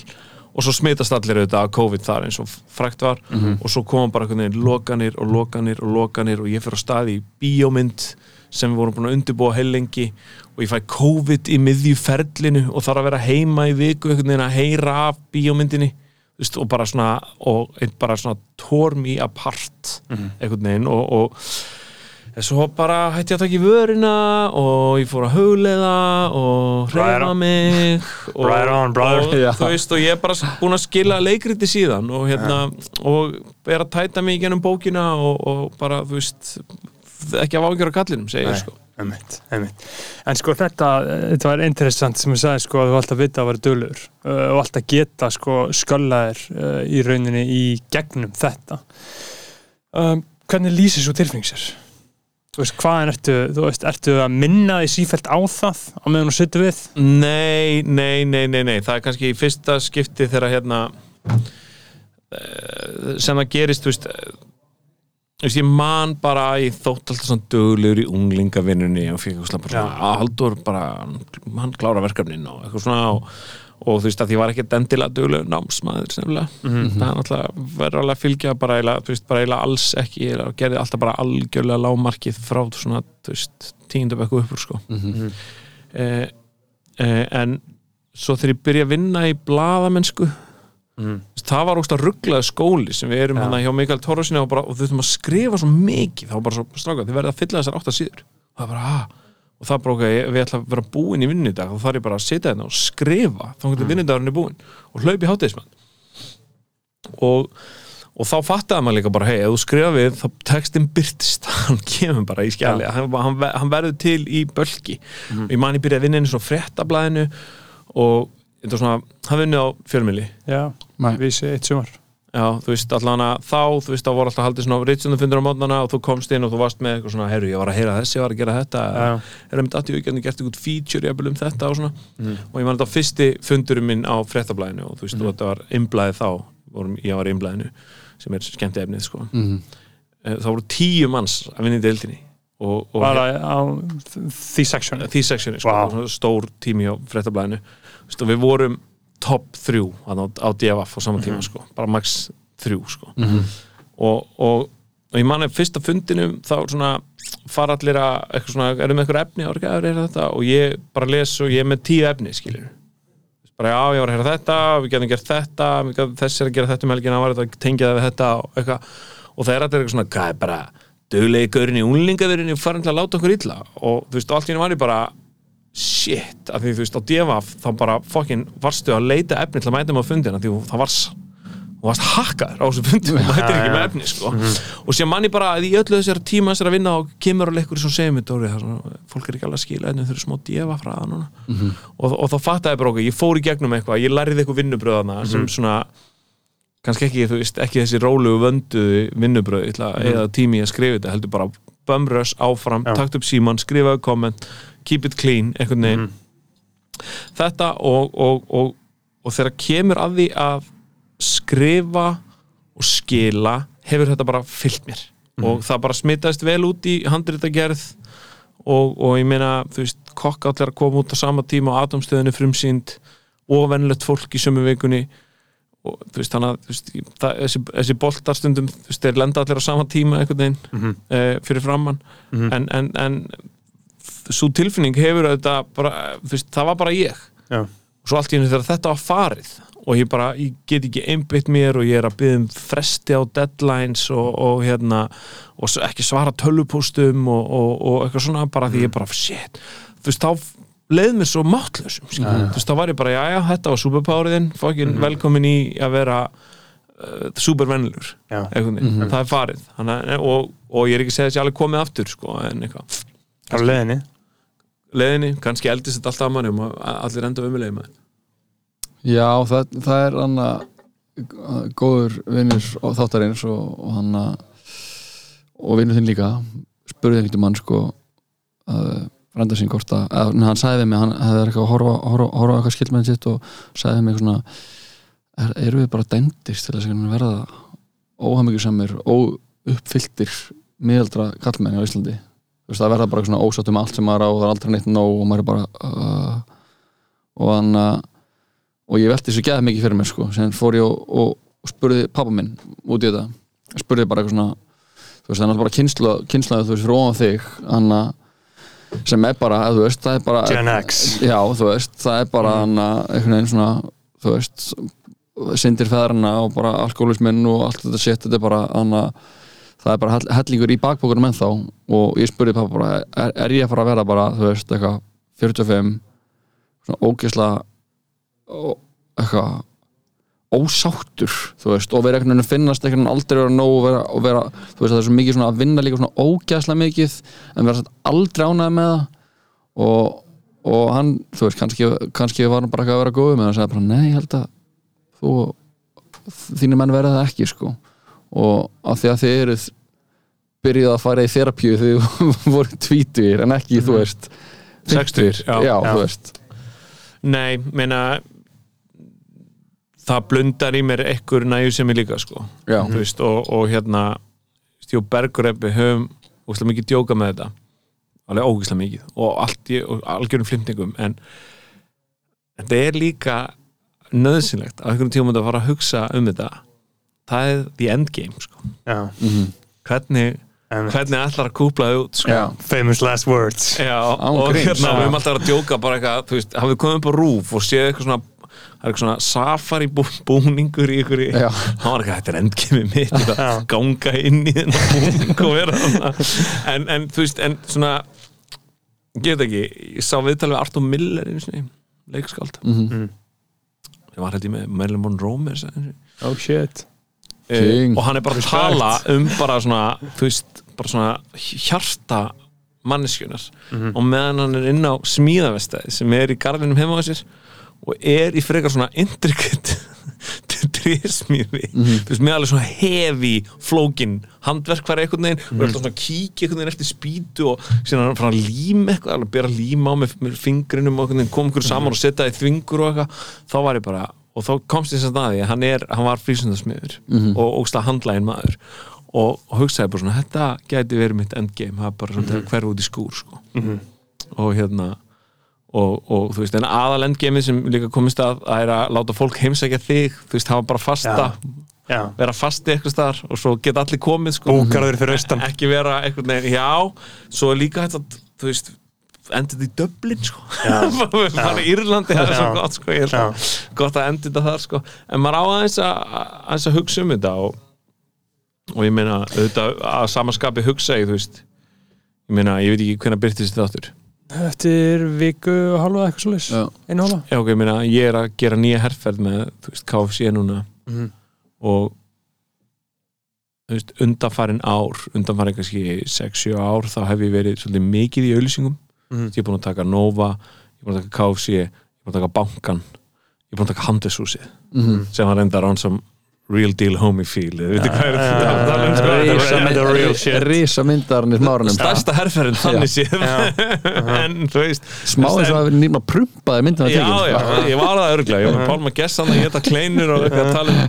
Speaker 3: Og svo smitast allir auðvitað af COVID þar eins og frækt var. Og svo koma bara einhvern veginn lokanir og lokanir og lokanir og ég fyrir á staði í bíómynd sem við vorum búin að undirbúa heilengi og ég fæ COVID í miðjuferlinu og þarf að vera heima í viku einhvern veginn að heyra af bíómyndinni veist, og bara svona og bara svona tore me apart einhvern veginn og, og svo bara hætti ég að taka í vörina og ég fór að hugleiða og
Speaker 2: on.
Speaker 3: mig og,
Speaker 2: Right on,
Speaker 3: og, þú veist, og ég er bara búin að skila leikriti síðan og, hérna, og er að tæta mig í gennum bókina og, og bara, þú veist ekki af ágjör á kallinum, segir ég sko
Speaker 2: Einmitt, einmitt. En sko þetta, þetta var interessant sem ég sagði sko að þú alltaf vita að vera dölur uh, og alltaf geta sko sköllaðir uh, í rauninni í gegnum þetta. Um, hvernig lýsir svo tilfinning sér? Þú veist, hvaðan ertu, þú veist, ertu að minna því sífælt á það á meðan þú sittur við?
Speaker 3: Nei, nei, nei, nei, nei það er kannski í fyrsta skipti þegar hérna sem það gerist þú veist veist, ég man bara að ég þótt alltaf svona duglegur í unglingavinnunni og fyrir eitthvað bara svona, að Haldur bara hann klára verkefnin og eitthvað svona og, og þú veist að ég var ekkert endilega duglegur námsmaður semlega það er náttúrulega verður alveg að fylgja bara eiginlega, þú veist, bara eiginlega alls ekki ég gerði alltaf bara algjörlega lágmarkið frá svona, þú veist, tíundum eitthvað uppur sko. Eh, eh, en svo þegar ég byrja að vinna í blaðamennsku
Speaker 2: Mm.
Speaker 3: það var ógst að rugglaði skóli sem við erum
Speaker 2: Já.
Speaker 3: hérna hjá Mikael Torrasinni og, og þau þurfum að skrifa svo mikið. Þá var bara svo stráka, þið verða að fylla þessar átta síður. Og það bara, ah, og það bara ok við ætla að vera búin í vinnudag þá þarf ég bara að sitja hérna og skrifa. Þá getur mm. vinnudagurinn búin og hlaupi hátegismann og og þá fattaði maður líka bara, hei, ef þú skrifa við þá textin byrtist, hann kemur bara í skjali, hann, hann, ver- hann verður til í bölki, og ég man ég byrjaði að vinna inn í svona fréttablaðinu og þetta var svona, hann vinni á fjölmili
Speaker 2: Já. Vísi eitt sumar.
Speaker 3: Já, þú veist, allan að þá, þú veist, þá voru alltaf haldið svona reytsöndufundur á mótnana og þú komst inn og þú varst með eitthvað svona, herru, ég var að heyra þessi, ég var að gera þetta
Speaker 2: Já.
Speaker 3: er einmitt að ég ekki gert eitthvað feature jafnvel um þetta og svona og ég man þetta á fyrsti fundurum minn á fréttablaðinu og þú veist, og þetta var innblæðið þá, vorum, ég var innblæðinu sem er skemmt efnið, sko
Speaker 4: Mhm.
Speaker 3: Eh, þá voru tíu manns að vinna í deildinni og, og
Speaker 2: Bara á því seksjoni.
Speaker 3: því sectioni, sko, wow. stór tími á fréttablaðinu Þú veist, og við vorum þrjú þarna á, á DFF á sama tíma sko, bara max þrjú sko. og, og, og ég man að fyrsta fundinum þá svona fara allir að svona, erum með eitthvað efni? Er þetta og ég bara les og ég er með tíu efni skilur bara já, ég var að heyra þetta, við getum gert þetta við þessi er að gera þetta um helgina var þetta að tengja það við þetta og eitthvað. Og það er allir eitthvað svona, hvað er bara döglegi gaurin í unlingaverinu farin til að láta okkur illa? Og þú veist, allt í henni var ég bara shit, af því þú veist, á DFF þá bara fokkin varstu að leita efni til að mæta mig á fundina því það var þú varst hakkaður á þessu fundi og mættir ekki með efni sko. og sér manni bara að í öllu þessar tíma þessar að vinna og kemur og leikur sem segir mig Dóri, fólk er ekki alveg að skila en þau eru smá DFF frá það núna. Og, og þá fattaði bara okkur, ég fór í gegnum eitthvað ég lærði eitthvað vinnubröðana sem svona kannski ekki, þú veist, ekki þessi rólugu vönduðu vinnubröð ég að eða tími að skrifa þetta, heldur bara bumröss áfram,
Speaker 2: Já.
Speaker 3: takt upp síman, skrifaðu komment keep it clean, einhvern veginn. Þetta og, og, og, og þegar kemur að því að skrifa og skila hefur þetta bara fyllt mér. Og það bara smitaðist vel út í handritagerð og, og ég meina, þú veist, kokka allir að koma út á sama tíma og atomstöðinu frumsýnd og venlegt fólk í sömu vikunni. Og þú veist, þannig að veist, það, þessi, þessi boltarstundum, þú veist, þeir lenda allir á sama tíma einhvern veginn
Speaker 2: Mhm.
Speaker 3: eh, fyrir framann en, en, en svo tilfinning hefur þetta bara, veist, það var bara ég.
Speaker 2: Já.
Speaker 3: og svo allt í henni þegar þetta var farið og ég bara, ég get ekki einbytt mér og ég er að byggja um fresti á deadlines og, og hérna og ekki svara tölvupústum og, og, og eitthvað svona bara því ég bara, shit. Þú veist, þá leið mér svo máttlausum ja, þú veist, þá var ég bara, já, já, þetta var superpoweriðin fokkin velkomin í að vera uh, supervennlur
Speaker 2: Já.
Speaker 3: það er farið. Þannig, að- og, og ég er ekki að segja þessi alveg komið aftur sko, en eitthvað.
Speaker 2: Á leðinni.
Speaker 3: Leðinni, kannski eldist þetta alltaf að manni og allir enda umlega með
Speaker 4: Já, það, það er hann góður vinnur þáttarins og, og hann og vinnur þinn líka spurði ekkert um hann sko að frænda sín hvort að, að nei, hann við mig, hann hefði eitthvað að horfa, horfa, horfa eitthvað skildmenn sitt og við mig svona er, eru við bara dæmdist til þess að verða óhamingjusamir óuppfylltir miðaldra kallmenni á Íslandi veist, það verða bara svona ósátt um allt sem maður á og það er aldrei neitt nóg og maður er bara uh, og hann uh, og ég velti þessu geða mikið fyrir mér sko. Sem fór ég og, og, og spurði pappa minn út í þetta, spurði bara eitthvað svona þú veist, það er náttúrulega bara kynsla, kynsla þú veist, ofan þig hann sem er bara, þú veist, það er bara
Speaker 2: Gen X.
Speaker 4: já, þú veist, það er bara hann einhvern veginn svona, þú veist syndir feðrana og bara alkoholisminn og allt þetta shit, þetta er bara hann það er bara hell- hellingur í bakbókunum ennþá og ég spurði pappa bara er, er ég að fara að vera bara, þú veist, eitthvað 45 svona ógeðsla ó- eitthvað ósáttur, þú veist, og vera einhvern veginn finnast einhvern veginn aldrei vera nóg og vera, og vera þú veist, það er svo mikið svona að vinna líka svona ógeðslega mikið en vera satt aldrei ánægð með það. Og, og hann, þú veist, kannski, kannski var hann bara ekki að vera góð með það og sagði bara, nei, ég held að þú, þínir menn verða það ekki, sko. Og af því að þið eruð byrjuð að fara í þerapíu þegar þið voru tvítur en ekki, þú veist
Speaker 3: Sextugir, já.
Speaker 4: já,
Speaker 2: Já.
Speaker 4: þú veist
Speaker 3: Nei, meina það blundar í mér ekkur næju sem ég líka sko. Þú veist, og, og hérna Stjó Bergureppi höfum ógæslega mikið djóka með þetta alveg ógæslega mikið og og algjörum flimtingum en þetta er líka nöðsynlegt á einhvern tíma að fara að hugsa um þetta það er the endgame sko
Speaker 2: Já.
Speaker 3: hvernig,
Speaker 2: En-
Speaker 3: hvernig ætlar að kúpla þau út sko
Speaker 4: Já.
Speaker 2: Famous last words
Speaker 3: Já,
Speaker 4: Án
Speaker 3: og
Speaker 4: gríns.
Speaker 3: hérna,
Speaker 2: Já.
Speaker 3: við höfum alltaf að djóka bara eitthvað, þú veist, hafið komið upp á rúf og séð eitthvað svona það er eitthvað svona safari bú, búningur í ykkur
Speaker 4: Já.
Speaker 3: hann var eitthvað, þetta er endkemi mitt ég ætla að ganga inn í þennan búning og vera þarna en, en þú veist, en svona ég veit ekki, ég sá viðtal við Artur Miller einu sinni, leikskáld
Speaker 4: Mhm.
Speaker 3: sem var hætti með Marilyn Monroe með þess að
Speaker 2: Oh shit
Speaker 4: King.
Speaker 3: og hann er bara að tala um bara svona, þú veist, bara svona hjarta manneskjunar og meðan hann er inn á smíðavestæði sem er í garðinum heima á sér og er í frekar svona intricate trésmíði þú veist, með alveg svona hefi flókin handverkfæri einhvern veginn og er alltaf svona að kíkja einhvern veginn eftir spýtu og síðan hann frá að líma eitthvað alveg bera líma á með, með fingrinum og koma einhverju saman og setja það í þvingur og eitthvað. Þá var ég bara, og þá komst ég sem staði hann, er, hann var frísundasmiður og ógstlega handlægin maður og, og hugsaði bara svona, þetta gæti verið mitt endgame, það er bara svona mm hverf út í skúr sko. og hérna og, og þú veist, en aðal endgameið sem líka komist að, að er að láta fólk heimsækja þig, þú veist, hafa bara fasta
Speaker 2: Já.
Speaker 3: vera fasti eitthvað staðar og svo geta allir komið sko.
Speaker 2: Búkarður fyrir austan.
Speaker 3: ekki vera eitthvað neginn, já svo er líka að, þú veist endið í Dublin sko. Bara í Írlandi, það er svo gott sko ég held að, gott að endið þetta þar sko. En maður á aðeins að, aðeins að hugsa um þetta og, og ég meina auðvitað að samaskapi hugsa ég, þú veist. Ég meina, ég veit ekki hvenær byrtist þetta áttur
Speaker 2: Eftir viku og hálfa eitthvað svo leys
Speaker 4: Já.
Speaker 2: Einu hálfa.
Speaker 3: Já, ok, ég meina, ég er að gera nýja herrferð með, þú veist, KFC núna.
Speaker 2: Mhm.
Speaker 3: og þú veist, undanfarin ár undanfarin kannski 6-7 ár þá hef ég verið svolítið mikið í auðlýsingum
Speaker 2: Mhm.
Speaker 3: ég er búin að taka Nova ég er búin að taka KFC, ég er búin að taka Bankan ég er búin að taka Handeshúsið
Speaker 4: Mhm.
Speaker 3: sem var reyndar án sem real deal homie feel?
Speaker 2: Risa-
Speaker 4: smárunum
Speaker 3: stærsta herrferðin þannig séð en þú veist
Speaker 4: Smá eins og að við nýma prumpaði myndina
Speaker 3: já, já, ég var það örglega ég var með Pálma Gessan að geta kleinur og tala um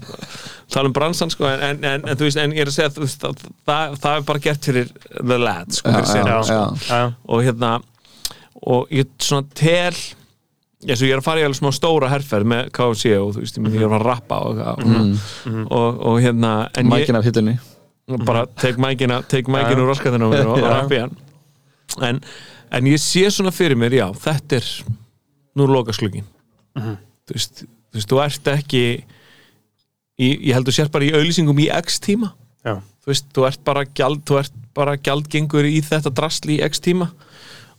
Speaker 3: tala um bransan sko en, en, en, en þú veist, en ég er að segja það, það, það er bara gert fyrir the lad sko,
Speaker 4: Já, já,
Speaker 3: sko.
Speaker 4: já.
Speaker 2: Já.
Speaker 3: og hérna og ég svona tel ég, svo ég er að fara í alveg smá stóra herferð með KFC og þú veist, ég, ég er að fara að rappa og, eitthvað, og, og hérna en ég,
Speaker 4: Mækin af hittunni.
Speaker 3: Bara take mækina úr raskatinu og, og rappi hann. En, en ég sé svona fyrir mér, já, þetta er nú er loka slugin þú, veist, þú veist, þú ert ekki í, ég held þú sér bara í auðlýsingum í x tíma.
Speaker 2: Já.
Speaker 3: þú veist, þú ert bara gjald þú ert bara gjaldgengur í þetta drasli í x tíma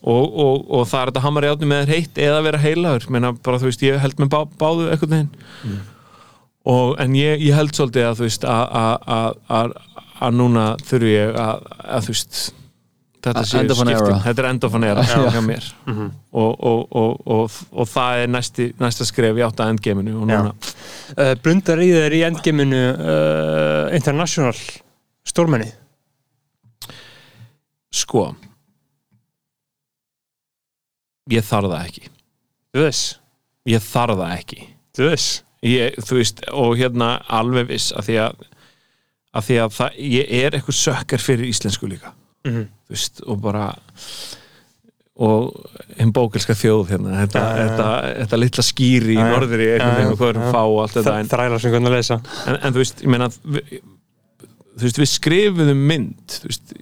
Speaker 3: og, og, og það er þetta hamar í átni með þér heitt eða vera heilagur, menna bara þú veist ég held með bá, báðu eitthvað neginn og, en ég, ég held svolítið að þú veist að- að- að að- að núna þurfi ég að, að þú veist þetta
Speaker 4: A-
Speaker 3: sé
Speaker 4: end of an
Speaker 3: skiptin,
Speaker 4: era.
Speaker 3: þetta er end of an era
Speaker 4: Já.
Speaker 3: hjá mér. Og, og, og, og, og það er næsti, næsta skref í átt að endgeiminu og núna,
Speaker 2: uh, Brundar í þeir í endgeminu uh, International stórmenni?
Speaker 3: Sko ég þarf það ekki.
Speaker 2: Þú veist,
Speaker 3: ég þarf það ekki.
Speaker 2: Þú veist.
Speaker 3: Ég, þú veist, og hérna alveg viss að því að, að því að það, ég er eitthvað sökkar fyrir íslensku líka.
Speaker 2: Mhm.
Speaker 3: þú veist, og bara og hinn bókelska þjóð hérna, þetta,
Speaker 2: Ja, ja, ja.
Speaker 3: þetta, þetta litla skýri í
Speaker 2: Ja, ja.
Speaker 3: norðri einhvern veginn og hvað erum fá allt þetta en,
Speaker 2: Þrælar sem hvernig að lesa.
Speaker 3: En, en þú veist, ég meina við, þú veist, við skrifuðum mynd þú veist,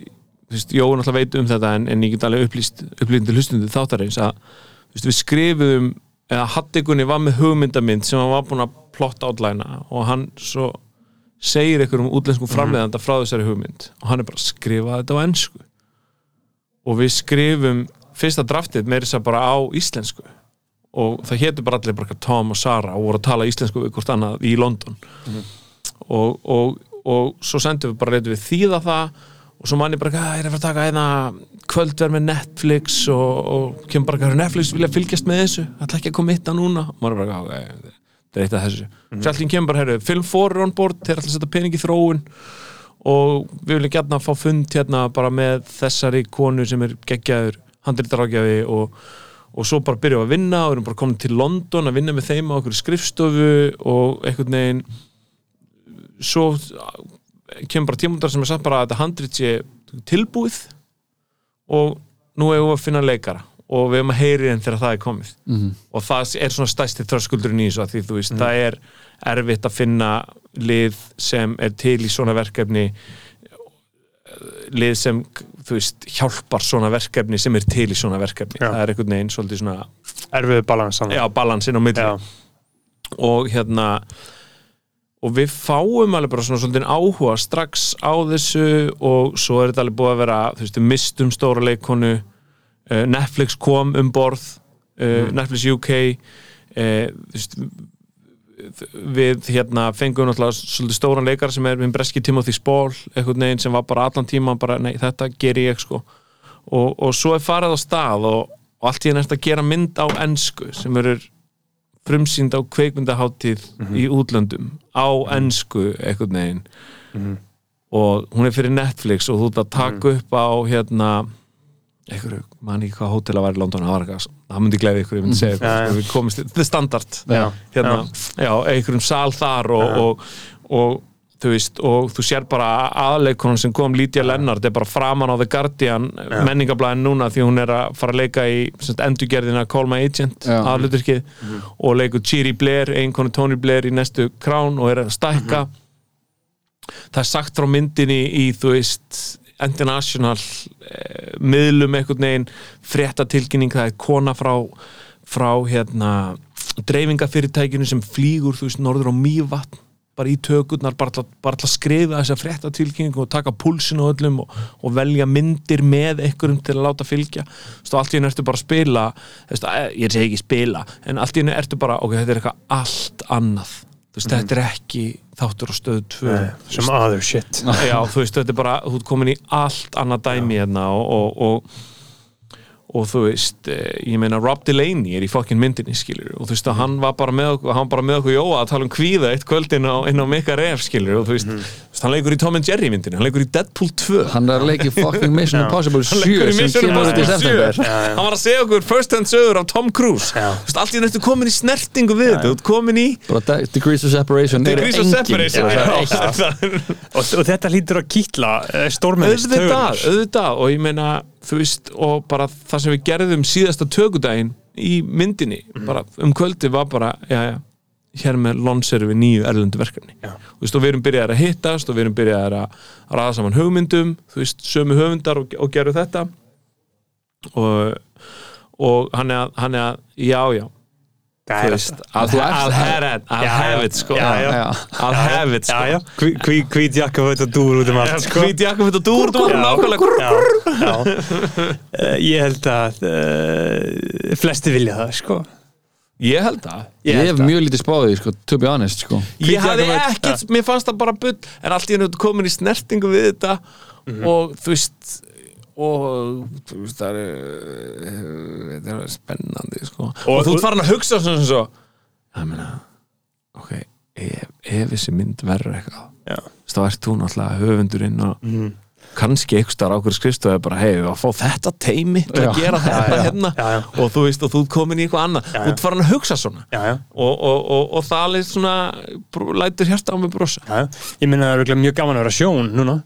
Speaker 3: Jói náttúrulega veit um þetta en, en ég get alveg upplýst til hlustundu þáttarins að við skrifuðum eða Hattikunni var með hugmyndamind sem hann var búin að plotta átlæna og hann svo segir einhverjum útlenskum framleiðanda frá þessari hugmynd og hann er bara að skrifa þetta á ennsku og við skrifum fyrsta draftið með þess að bara á íslensku. Og það hétur bara allir bara Tom og Sara og voru að tala íslensku við hvort annað í London. Og, og, og svo sendum við bara reyndum við þýða það og svo mann ég bara, "Ah, ég er að fara að taka eina kvöldverð með Netflix og, og kemur bara, "Hvað, Netflix vilja fylgjast með þessu það ætla ekki að koma eitt að núna og maður bara, ok, þetta er eitt af þessu mm. Sjálfinn kemur bara, herru, Film 4 er on board þeir ætla að setja pening í þróun og við viljum gætna að fá fund hérna bara með þessari konu sem er geggjaður handritarágjafi og, og svo bara byrjum að vinna og erum bara komin til London að vinna með þeim á okkur skrifstofu og einhvern veginn svo kemur bara tímundar sem er satt bara að þetta handrit sé tilbúið og nú hefur við að finna leikara og við hefum að heyri henn þegar það er komið
Speaker 4: Mhm.
Speaker 3: og það er svona stæsti þröskuldurinn í þessu að því þú veist, það er erfitt að finna lið sem er til í svona verkefni lið sem þú veist, hjálpar svona verkefni sem er til í svona verkefni
Speaker 2: Já.
Speaker 3: það er einhvern veginn svolítið svona
Speaker 2: Erfiðu balans
Speaker 3: já, balansinn á milli
Speaker 2: Já.
Speaker 3: og hérna og við fáum alveg bara svona svolítið áhuga strax á þessu og svo er þetta alveg búið að vera þú veist, mistum stóra leikonu uh, Netflix kom um borð uh, Netflix UK uh, þú veist við hérna fengum náttúrulega svolítið stóran leikar sem er minn breski Timothy Spall einhvern veginn sem var bara allan tíma bara, nei, þetta ger ég sko. Og, og svo er farið á stað og, og allt í enn eftir að gera mynd á ensku sem eru frumsýnd á kveikmyndaháttíð í útlöndum á ensku einhvern veginn. Og hún er fyrir Netflix og þú ert að taka upp á hérna einhverju, man ekki hvað hótel að vera í London það var eitthvað, það myndi gleði ykkur, ég myndi segja
Speaker 2: Já, já.
Speaker 3: sko, við komist, the standard.
Speaker 2: Já.
Speaker 3: hérna, já, einhverjum sal þar og, og, og þú veist, og þú sér bara aðleikonum sem kom, Lídia Lennart er bara framan á The Guardian menningablaðin núna því hún er að fara að leika í endurgerðina Call My Agent
Speaker 4: Já.
Speaker 3: aðluturkið og leikur Chiri Blair, einkonu Tony Blair í næstu krán og er að stækka. Það er sagt frá myndinni í þú veist international eh, miðlum einhvern veginn fréttatilkynning, það er kona frá frá hérna dreifingafyrirtækinu sem flýgur þú veist norður á Mývatn bara í tökurnar, bara til að, bara til að skrifa þessa fréttatilkynningu og taka púlsinu öllum og, og velja myndir með einhverjum til að láta fylgja. Og allt í hennu ertu bara að spila veist, eh, ég segi ekki spila en allt í hennu ertu bara, ok, þetta er eitthvað allt annað. Þú veist, þetta er ekki þáttur á stöðu 2
Speaker 2: Sem other shit.
Speaker 3: Já, þú veist, þetta er bara, þú ert komin í allt annað dæmi hérna og, og, og, og þú veist, eh, ég meina Rob Delaney er í fokkin myndinni, skilur og þú veist að hann var bara með okkur, hann var bara með okkur Jóa að tala um kvíða eitt kvöldin á, inn á Mika Ref, skilur og þú veist, þú veist, hann leikur í Tom and Jerry myndinni, hann leikur í Deadpool 2
Speaker 4: hann er að leiki fucking Mission Impossible
Speaker 3: hann
Speaker 4: 7
Speaker 3: leikur í
Speaker 4: sem
Speaker 3: Mission
Speaker 4: kemur út í
Speaker 3: Impossible 7
Speaker 4: september
Speaker 3: hann var að segja okkur first hand sögur af Tom Cruise. Þú veist, allt í nættu komin í snertingu við þetta, þú ert komin í
Speaker 4: degrees of separation
Speaker 2: og, og þetta lítur að kýtla stórmennist
Speaker 3: þú veist, og bara það sem við gerðum síðasta tökudaginn í myndinni, bara um kvöldi var bara, já, já, hér með lonserum við nýju erlendu verkefni.
Speaker 2: Já.
Speaker 3: Þú veist, og við erum byrjaðar að hittast og við erum byrjaðar að raða saman hugmyndum þú veist, sömu höfundar og, og gerum þetta. Og, og hann er að, hann er að já, já, veist I'll,
Speaker 4: Þú ert-
Speaker 3: I'll have it, I'll
Speaker 2: Já,
Speaker 3: have
Speaker 2: já.
Speaker 3: it, sko. I'll have it, sko.
Speaker 2: hvít jakka veit að dúr út um allt sko.
Speaker 3: Hvít jakkaföt og dúr, nákvæmlega.
Speaker 2: Já, já. Eh, Ég held að uh, flesti vilja það sko.
Speaker 3: Ég held það
Speaker 4: ég
Speaker 2: held
Speaker 4: hef
Speaker 2: að-
Speaker 4: mjög lítið spáðið sko, to be honest sko.
Speaker 3: Ég hafði
Speaker 2: jakkaföt,
Speaker 3: ekkert, mér fannst það bara bull en allt í hennu komin í snertingu við þetta og þú veist og þú veist það er uh, þetta er spennandi sko. og,
Speaker 2: Og-
Speaker 3: þú ert farin að hugsa svona svo ég meina ok, ef, ef þessi mynd verður eitthvað þá ert þú náttúrulega höfundurinn og kannski einhver starf á okkur skrifstofu bara, hei, að fá þetta teimi til að gera þetta
Speaker 2: já,
Speaker 3: hérna.
Speaker 2: Já, já.
Speaker 3: og þú veist, og þú komin í eitthvað annað. Þú ert farin að hugsa svona. Og, og, og, og það alveg svona lætur hérsta á mig brosa.
Speaker 2: Ég minna það er mjög gaman að vera sjón núna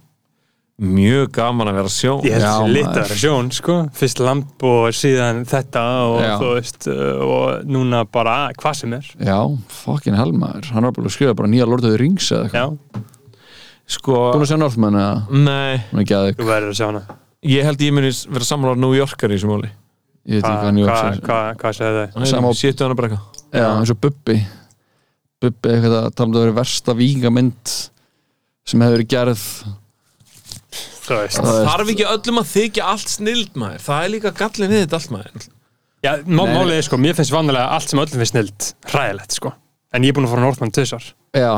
Speaker 3: mjög gaman að vera sjón.
Speaker 2: Ég held
Speaker 4: Já,
Speaker 2: þessi lit
Speaker 4: maður.
Speaker 2: að vera sjón sko. Fyrst lamp og síðan þetta og
Speaker 4: Já.
Speaker 2: þú veist uh, og núna bara hvað sem er.
Speaker 4: Já, fucking hell maður. Hann var bara að skrifa bara nýja Lord of the Rings eða
Speaker 2: já,
Speaker 4: eitthvað
Speaker 3: sko,
Speaker 4: Búin að sjá Northman eða?
Speaker 3: Nei.
Speaker 4: Að
Speaker 2: þú verður að sjá hana.
Speaker 3: Ég held ég muni vera sammála New Yorker í þessu máli.
Speaker 4: Ég veit ekki
Speaker 2: hvað
Speaker 4: New York
Speaker 2: hva,
Speaker 4: segir
Speaker 2: hva, hvað segir þau?
Speaker 4: Sama á-
Speaker 3: sétu hann að breka
Speaker 4: Já, eins og Bubbi. Bubbi eitthvað að tala um það að vera versta vígamynd sem hefur verið gerð
Speaker 2: þú veist
Speaker 4: Það er-
Speaker 3: þarf ekki öllum að þykja allt snild maður? Það er líka gallin við þetta allt maður.
Speaker 2: Já, má, málið er sko, mér finnst vanlega allt sem öllum finnst snild hræðilegt sko. En ég er búin að fara Northman tvisar
Speaker 4: Já,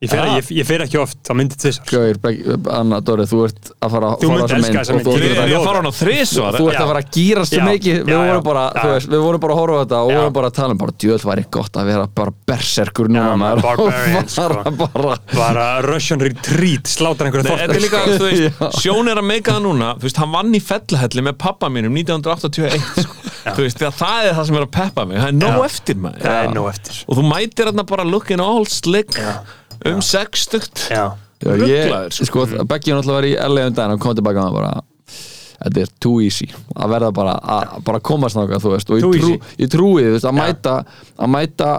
Speaker 2: ég fer,
Speaker 3: Ah.
Speaker 2: ég, ég fer ekki oft á myndi tvisar
Speaker 4: Gauir, Begg- Anna Dóri, þú ert að fara
Speaker 2: Þú
Speaker 4: á þessa
Speaker 2: elska
Speaker 4: mynd
Speaker 2: þessa
Speaker 4: og
Speaker 2: mynd.
Speaker 4: þú
Speaker 2: Ég-
Speaker 3: ég,
Speaker 4: að-
Speaker 3: fara hann á þrisvar
Speaker 4: þú ert að fara að gýrast svo
Speaker 2: Já,
Speaker 4: mikið. Við vorum bara, þú veist, við vorum bara að horfa á þetta og
Speaker 2: Já.
Speaker 4: vorum bara að tala um bara djöðl væri gott að vera bara berserkur núna bara,
Speaker 2: sko.
Speaker 4: bara
Speaker 2: bara Russian Retreat slátar einhverju
Speaker 3: Nei, þetta er líka,
Speaker 2: þorpar
Speaker 3: þú veist, Sjón er að meika það núna Þú veist, hann vann í fellahelli með pappa mínum 1981 sko. Þú veist, það, er það sem er að peppa mig Það er nóg eftir maður Og Um sextugt.
Speaker 2: Já,
Speaker 4: Já,
Speaker 3: Ruglaður,
Speaker 4: ég, sko, Beggi er náttúrulega í LA um daginn og kom tilbaka og bara þetta er too easy. Að verða bara að bara komast náttúrulega, þú veist og ég, trú, ég trúi, þú veist, að mæta að mæta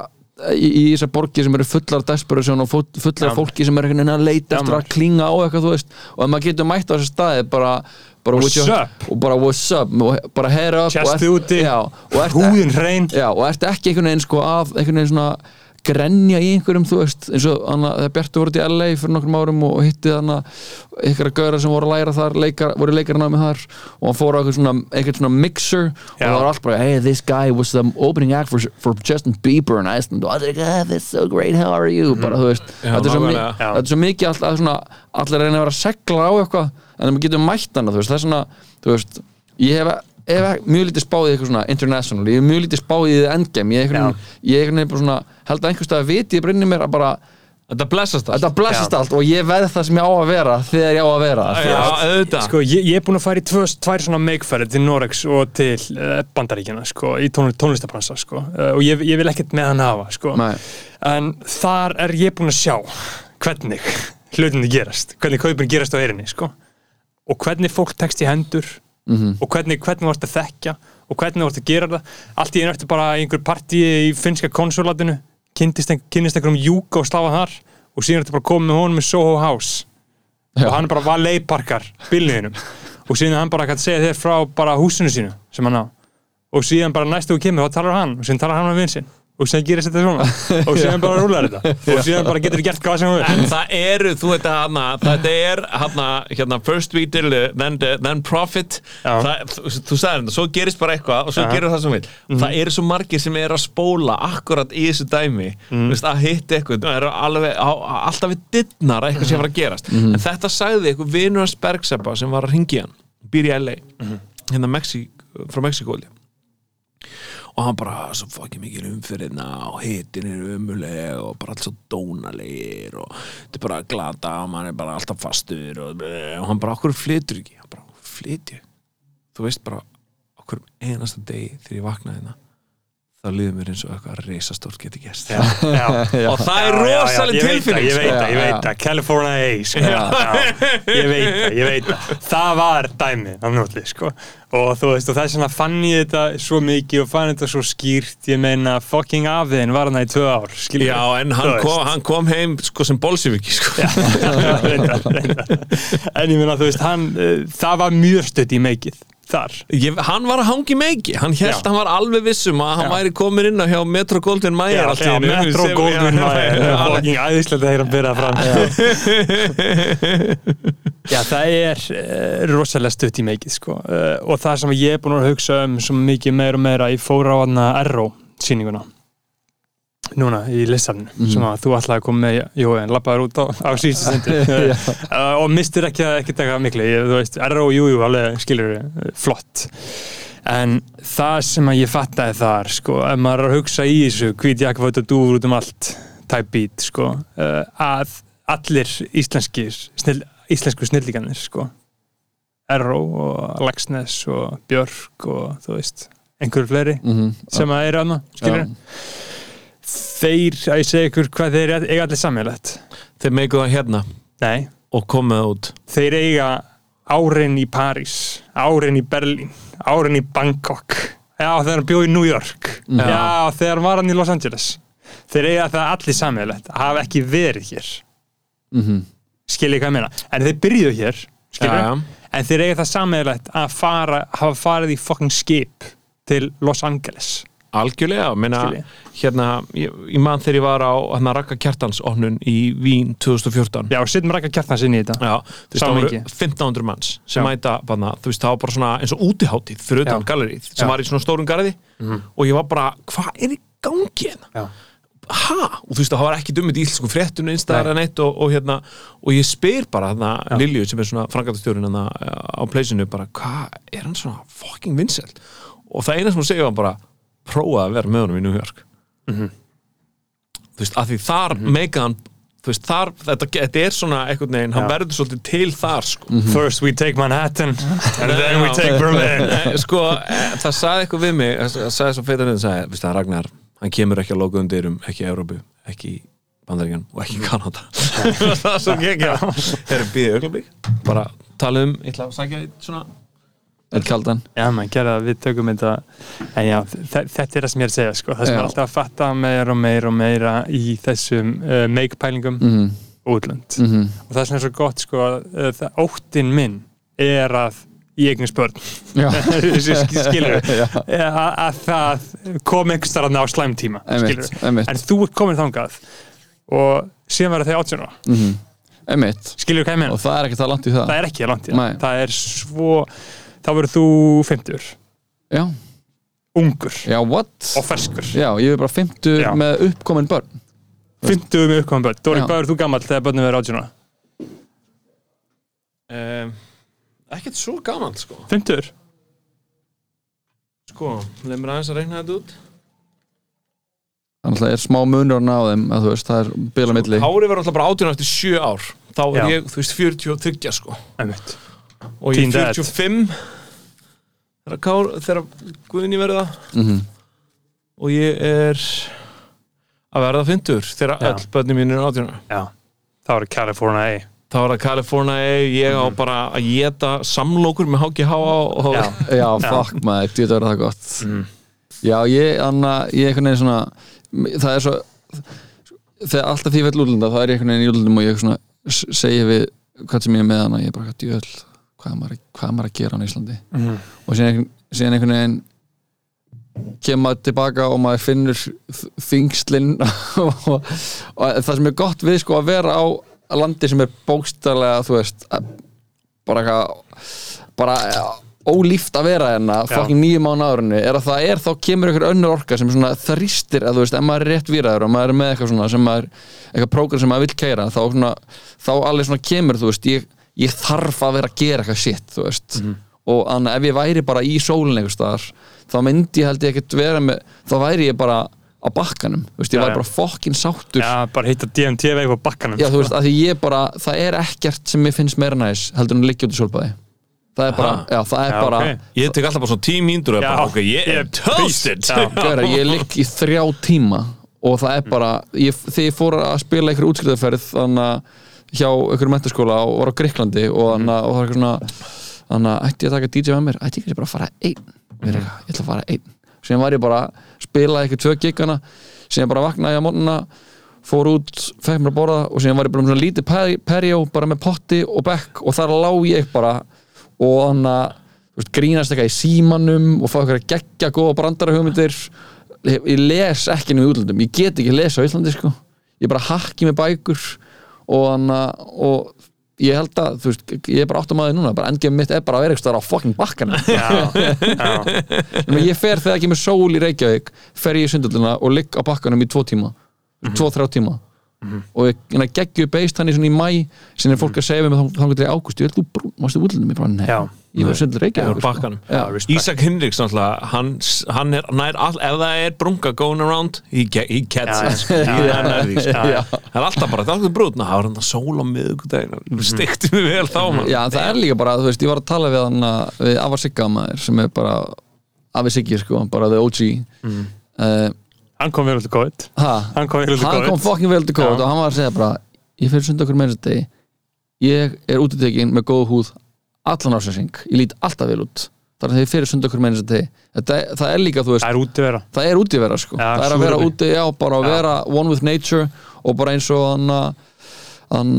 Speaker 4: í, í þessar borgir sem eru fullar desperation og fu- fullar
Speaker 2: Já.
Speaker 4: fólki sem er einhvern veginn að leita eftir að klinga á eitthvað, þú veist og ef maður getur mætt á þessu staði bara, bara
Speaker 2: What's
Speaker 4: your-
Speaker 2: up?
Speaker 4: og bara what's up og bara head up og
Speaker 2: Chestið úti,
Speaker 4: já, og ert, Já, og ertu ekki einhvern veginn sko að einhvern veginn svona grenja í einhverjum, þú veist, eins og hana, þegar Bjartu voru út í LA fyrir nokkrum árum og hitti hana einhverja gauðra sem voru að læra þar leikar, voru leikarinn á mig þar og hann fór á einhvern svona, svona mixer og
Speaker 2: Já.
Speaker 4: það var allt bara, hey, this guy was the opening act for, for Justin Bieber in Iceland. Og allir, ah, that's so great, how are you? Bara, þú veist, þetta, er svo mikið allt, að svona, allir reyna að vera að segla á eitthvað en það getur mætt hana, þú veist, það er svona þú veist, ég hef hef mjög lítið spáð í eitthvað svona international ég hef mjög lítið spáð í the endgame. Ég hef bara svona held að einhvers stað að viti ég brinni mér að bara
Speaker 3: Þetta blessast allt.
Speaker 4: Þetta blessast allt og ég veð það sem ég á að vera þegar ég á að vera.
Speaker 3: Já, auðvitað.
Speaker 2: Sko, ég, ég er búin að fara í tvö, tvær svona meikferði til Norex og til uh, Bandaríkjana, sko, í tón, tónlistabransa, sko, uh, og ég, ég vil ekkert með hann hafa, sko,
Speaker 4: Nei.
Speaker 2: en þar er ég búin að sjá hvernig hlutinni gerast, hvernig kaupin gerast á eirinni, sko, og hvernig fólk tekst í hendur
Speaker 4: Mhm.
Speaker 2: og hvernig, hvernig ert að þekkja og hvernig ert að gera það, allt í einu eftir bara í einhver partíi í finnska konsulatinu, kynnist einhverjum júka og slafa þar og síðan ertu bara komið með honum með Soho House
Speaker 4: Já.
Speaker 2: og hann bara valet parkar bílniðinum og síðan hann bara kann segja þér frá bara húsinu sínu sem hann á og síðan bara næstu þú kemur þá talar hann og síðan talar hann með vinn sinn og síðan gerist þetta svona. Og síðan bara rúlar þetta. Og síðan bara getur gert hvað sem þú
Speaker 3: En það eru, þú veit að hana, þetta er hana, hérna, first we deal, then, then profit. Það, þú, þú sagði þetta, svo gerist bara eitthvað og svo
Speaker 2: Já. Mhm.
Speaker 3: gerir það sem vil það eru svo margir sem eru að spóla akkurat í þessu dæmi
Speaker 2: Mhm.
Speaker 3: þú veist, að hitta eitthvað, það eru alveg á, alltaf við dittnar að eitthvað sé að fara að gerast.
Speaker 2: Mhm.
Speaker 3: en þetta sagði eitthvað vinur hans Bergseppa sem var að ringi hann, býr í LA
Speaker 2: Mhm.
Speaker 3: hérna Mexi, frá Mexikóli og hann bara svo fokkin mikið umfyrirna og hitin er umuleg og bara allt svo dónalegir og þetta er bara glata og mann er bara alltaf fastur og, og hann bara, okkur flytur ekki? Hann bara, flytju þú veist bara, okkur einasta degi þegar ég vaknaði hérna þá líður mér eins og eitthvað gerst
Speaker 2: já, já.
Speaker 3: og það er
Speaker 2: Já, já, já,
Speaker 3: rosaleg
Speaker 2: ég veit það,
Speaker 3: tilfinning
Speaker 2: ég veit
Speaker 3: sko.
Speaker 2: það, ég veit það, California A sko. já. ég veit það, ég veit það það var dæmi af nótli sko. og þú veist, og það er svona fann ég þetta svo mikið og fann þetta svo skýrt ég meina, fucking afiðin var hana í tvö ár skilur
Speaker 3: já, en hann kom, hann kom heim sko sem bolsiviki sko.
Speaker 2: en ég meina, þú veist, hann uh, það var mjög stutt í meikið þar
Speaker 3: Ég, hann var að hangi meiki hann held
Speaker 2: Já.
Speaker 3: hann var alveg vissum að hann
Speaker 2: Já.
Speaker 3: væri komin inn á hjá Metro Golden Mayer
Speaker 2: Já,
Speaker 3: allt í
Speaker 2: já,
Speaker 3: einu.
Speaker 2: Metro
Speaker 3: Sem-
Speaker 2: Goldwyn
Speaker 3: já,
Speaker 2: Mayer
Speaker 3: já, alveg.
Speaker 2: fucking æðislega þegar hann byrjaði fram Já, það er uh, rosalega stutt í meikið sko. uh, og það sem ég er búin að hugsa um svo mikið meira og meira, ég fór á hana Erró sýninguna núna í listafninu sem að þú ætlaði að koma með jú, en lappaður út á, á síðustu stundu. Uh, og mistir ekki taka miklu, ég, þú veist, Erró, jú, jú alveg skilur uh, flott. En það sem að ég fattaði þar sko, ef maður er að hugsa í þessu hvít jakaföt og dúfur út um allt type beat, sko uh, að allir íslenskir snill, íslensku snillíkanir sko Erró og Lagsnes og Björk og þú veist einhverju fleiri
Speaker 4: Mhm.
Speaker 2: sem að eru aðna skilur
Speaker 4: Já.
Speaker 2: Þeir, að ég segi ykkur hvað þeir eiga allir sammeilegt
Speaker 3: Þeir meiku það hérna
Speaker 2: nei,
Speaker 3: og komið það út.
Speaker 2: Þeir eiga árin í París árin í Berlín, árin í Bangkok. Já, hann bjóð í New York.
Speaker 4: Mhm.
Speaker 2: já, þegar hann var hann í Los Angeles. Þeir eiga það allir sammeilegt að hafa ekki verið hér.
Speaker 4: Mhm.
Speaker 2: skiljið hvað ég meina, en þeir byrjuðu hér
Speaker 3: Já, já.
Speaker 2: en þeir eiga það sammeilegt að fara, hafa farið í fucking skip til Los Angeles
Speaker 3: Algjörlega, meina,
Speaker 2: Skilji.
Speaker 3: hérna, ég, ég man þegar ég var á hérna, Raka Kjartans opnun í Vín 2014
Speaker 2: já, setjum rækka kjartans inn í þetta
Speaker 3: Já, þú veist, það voru 1500 manns sem
Speaker 2: Já.
Speaker 3: mæta, bana, þú veist, það var bara svona eins og útiháttið fyrir utan
Speaker 2: Já.
Speaker 3: gallerið sem
Speaker 2: Já.
Speaker 3: var í svona stórum garði og ég var bara, hvað er í gangi hérna?
Speaker 2: Já.
Speaker 3: Ha? Og þú veist, það var ekki dummið í íslensku fréttun einstæðar en eitt og, og hérna og ég spyr bara þarna
Speaker 2: Já.
Speaker 3: Lilju sem er svona frangatastjórinn hérna á pleysinu bara, hvað er hann svona fucking vinsælt? Og það eina sem hún segja var bara prófa að vera með honum í New York. Þú veist, að því þar mm -hmm. hann þú veist, þar, þetta, þetta er svona einhvern veginn, hann verður svolítið til þar sko.
Speaker 2: first we take Manhattan and then we take Berlin.
Speaker 3: Sko, eh, það sagði eitthvað við mig það sagði svo feitar niður, sagði, veist það Ragnar hann kemur ekki að loka undir um, ekki Európu ekki Bandaríkan og ekki Kanada. Það er svo ekki þeir eru býðið augnablik. Bara tala um, ég ætla að sækja eitt svona
Speaker 2: Já, gerði það, við tökum þetta. En já, þe- þetta er það sem ég er að segja sko. það sem er alltaf að fatta meira og meira og meira í þessum uh, make-pælingum
Speaker 4: Mhm.
Speaker 2: útlönd.
Speaker 4: Mhm.
Speaker 2: og það sem er svo gott sko, uh, það, óttin minn er að ég eignast börn.
Speaker 4: Já,
Speaker 2: skilur. Að, að það kom einhvers þar á slæmtíma skilur
Speaker 4: Einmitt, einmitt.
Speaker 2: En þú ert komin þangað og síðan verða þeir 18 ára. Ég meina?
Speaker 4: Og það er ekki það langt í það.
Speaker 2: Það er ekki langt í það. Það er svo þá verður þú 50
Speaker 4: Já,
Speaker 2: ungur
Speaker 4: já, what?
Speaker 2: og ferskur
Speaker 4: Já, ég er bara 50
Speaker 2: Já.
Speaker 4: með uppkomin börn
Speaker 2: 50 með uppkomin börn Dóri,
Speaker 4: Já.
Speaker 2: hvað er þú gammal þegar börnum verður 18 ára?
Speaker 3: um, ekkert svo gaman sko,
Speaker 2: 50?
Speaker 3: sko leið mér aðeins að reyna þetta út
Speaker 4: Þannig að það er smá munur á þeim að þú veist, það er bila milli
Speaker 3: Hári var alltaf bara 18 eftir 7 ár þá er
Speaker 2: Já.
Speaker 3: ég, þú veist, 43 sko
Speaker 2: Einmitt.
Speaker 3: Og er
Speaker 2: Dad.
Speaker 3: 45 þegar, Kár, þegar Guðni verða
Speaker 4: Mhm.
Speaker 3: og ég er að verða 50 þegar öll börnum mín er 18 ára.
Speaker 2: Já, það var California A.
Speaker 3: Þá var það California ég á bara að geta samlokur með HGH og
Speaker 2: Já,
Speaker 4: Já, fuck maður, þetta verður það gott. Já, ég, anna, ég einhvern veginn svona það er svo þegar alltaf því ég veit útlunda, það er ég einhvern veginn í útlundum og ég svona s- segi við hvað sem ég er með hana, ég er bara djöl hvað maður, hvað maður að gera á Íslandi
Speaker 2: Mhm.
Speaker 4: og síðan síðan einhvern veginn kemur maður tilbaka og maður finnur þ- þyngslin og, og það sem er gott við sko að vera á landi sem er bókstarlega þú veist að- bara eitthvað bara ólíft að vera hérna fucking nýjum á náðurinni er að það er þá kemur einhver önnur orka sem svona þrýstir að þú veist, ef maður er rétt výraður og maður er með eitthvað svona sem maður eitthvað prógram sem maður vill keira þá svona, þá alveg svona kemur þú veist, ég, ég þarf að vera að gera eitthvað shit, þú veist. Og þannig ef ég væri bara í sólin einhvers staðar þá myndi ég held ég ekkert vera með þá væri ég bara á bakkanum þú veist, ég
Speaker 2: Já,
Speaker 4: væri
Speaker 2: já.
Speaker 4: bara fokkin sáttur.
Speaker 2: Já, bara hitta DMT veik á bakkanum
Speaker 4: Já, þú veist, ég bara, það er ekkert sem mér finnst meira næs heldur en að liggja út í sólbæði það er bara, já, það er
Speaker 2: Já,
Speaker 4: bara
Speaker 2: ok.
Speaker 3: ég tek alltaf bara svona 10 mínútur og er
Speaker 2: Já.
Speaker 3: bara, ok, ég er
Speaker 2: Ég-
Speaker 3: toasted.
Speaker 4: Gauðra, ég ligg í þrjá tíma og það er bara, ég, þegar ég fór að spila einhver útskriðaferð þannig að hjá einhverjum mentaskóla og var á Greiklandi og þannig að það var eitthvað svona þannig að ætti ég að taka DJ með mér ætti ég ekki bara að fara einn? Mér eitthvað, ég ætla að fara einn. Síðan var ég bara að spila eitthvað tvö gigana síðan bara vaknaði ég á mótnuna fór út, fekk mér að borða og síðan var ég bara með svona lítið perjó bara með potti og bekk og þar lá ég bara og þannig að grínast eitthvað í símanum og fá eitthvað að geggja góða brandara hugmyndir. Ég, ég les ekki nú í útlöndum, ég get ekki lesa á Íslandi sko, ég bara hakki með bækur og að og ég held að, þú veist, ég er bara áttum að því núna bara endgjöfum mitt er bara að vera eitthvað á fucking að ég fer þegar ekki með sól í Reykjavík fer ég í sundölduna og ligg á bakkanum í tvo tíma tvo, þrjá tíma og ég hérna, geggju beist hann í svona í mæ sem er fólk að segja við mig þá- þangað til í ágúst, ég held þú brún, útlöndum ég bara, nei,
Speaker 2: já,
Speaker 4: ég var sko.
Speaker 3: bakkanum.
Speaker 4: Já,
Speaker 3: Ísak Hinriks náttúrulega hann, hann er nær all, ef það er brunga going around he, ge- he gets it. sko. hann það er alltaf bara, það er alltaf brútna það var hann að sól á miðugudaginn stikti mig vel þá man.
Speaker 4: Já, það er líka bara, þú veist, ég var að tala við hann við Afa Sigga maður sem er bara Afi Siggi, sko, bara the OG mm.
Speaker 2: Hann kom vel út í COVID.
Speaker 4: Ha,
Speaker 2: Hann kom vel út í
Speaker 4: hann
Speaker 2: COVID.
Speaker 4: kom fucking vel til kóð
Speaker 2: Já.
Speaker 4: og hann var að segja bara, ég fyrir sund okkur með þessu degi. Ég er útitekinn með góða húð allan ásinsing, ég lít alltaf vel út. Þar að þegar ég fyrir sund okkur með þessu degi Þetta, það er líka, þú veist,
Speaker 2: Það er út að vera.
Speaker 4: það er úti að vera sko.
Speaker 2: Já,
Speaker 4: það er að vera
Speaker 2: súrefni.
Speaker 4: úti, já, bara að vera one with nature og bara eins og hann hann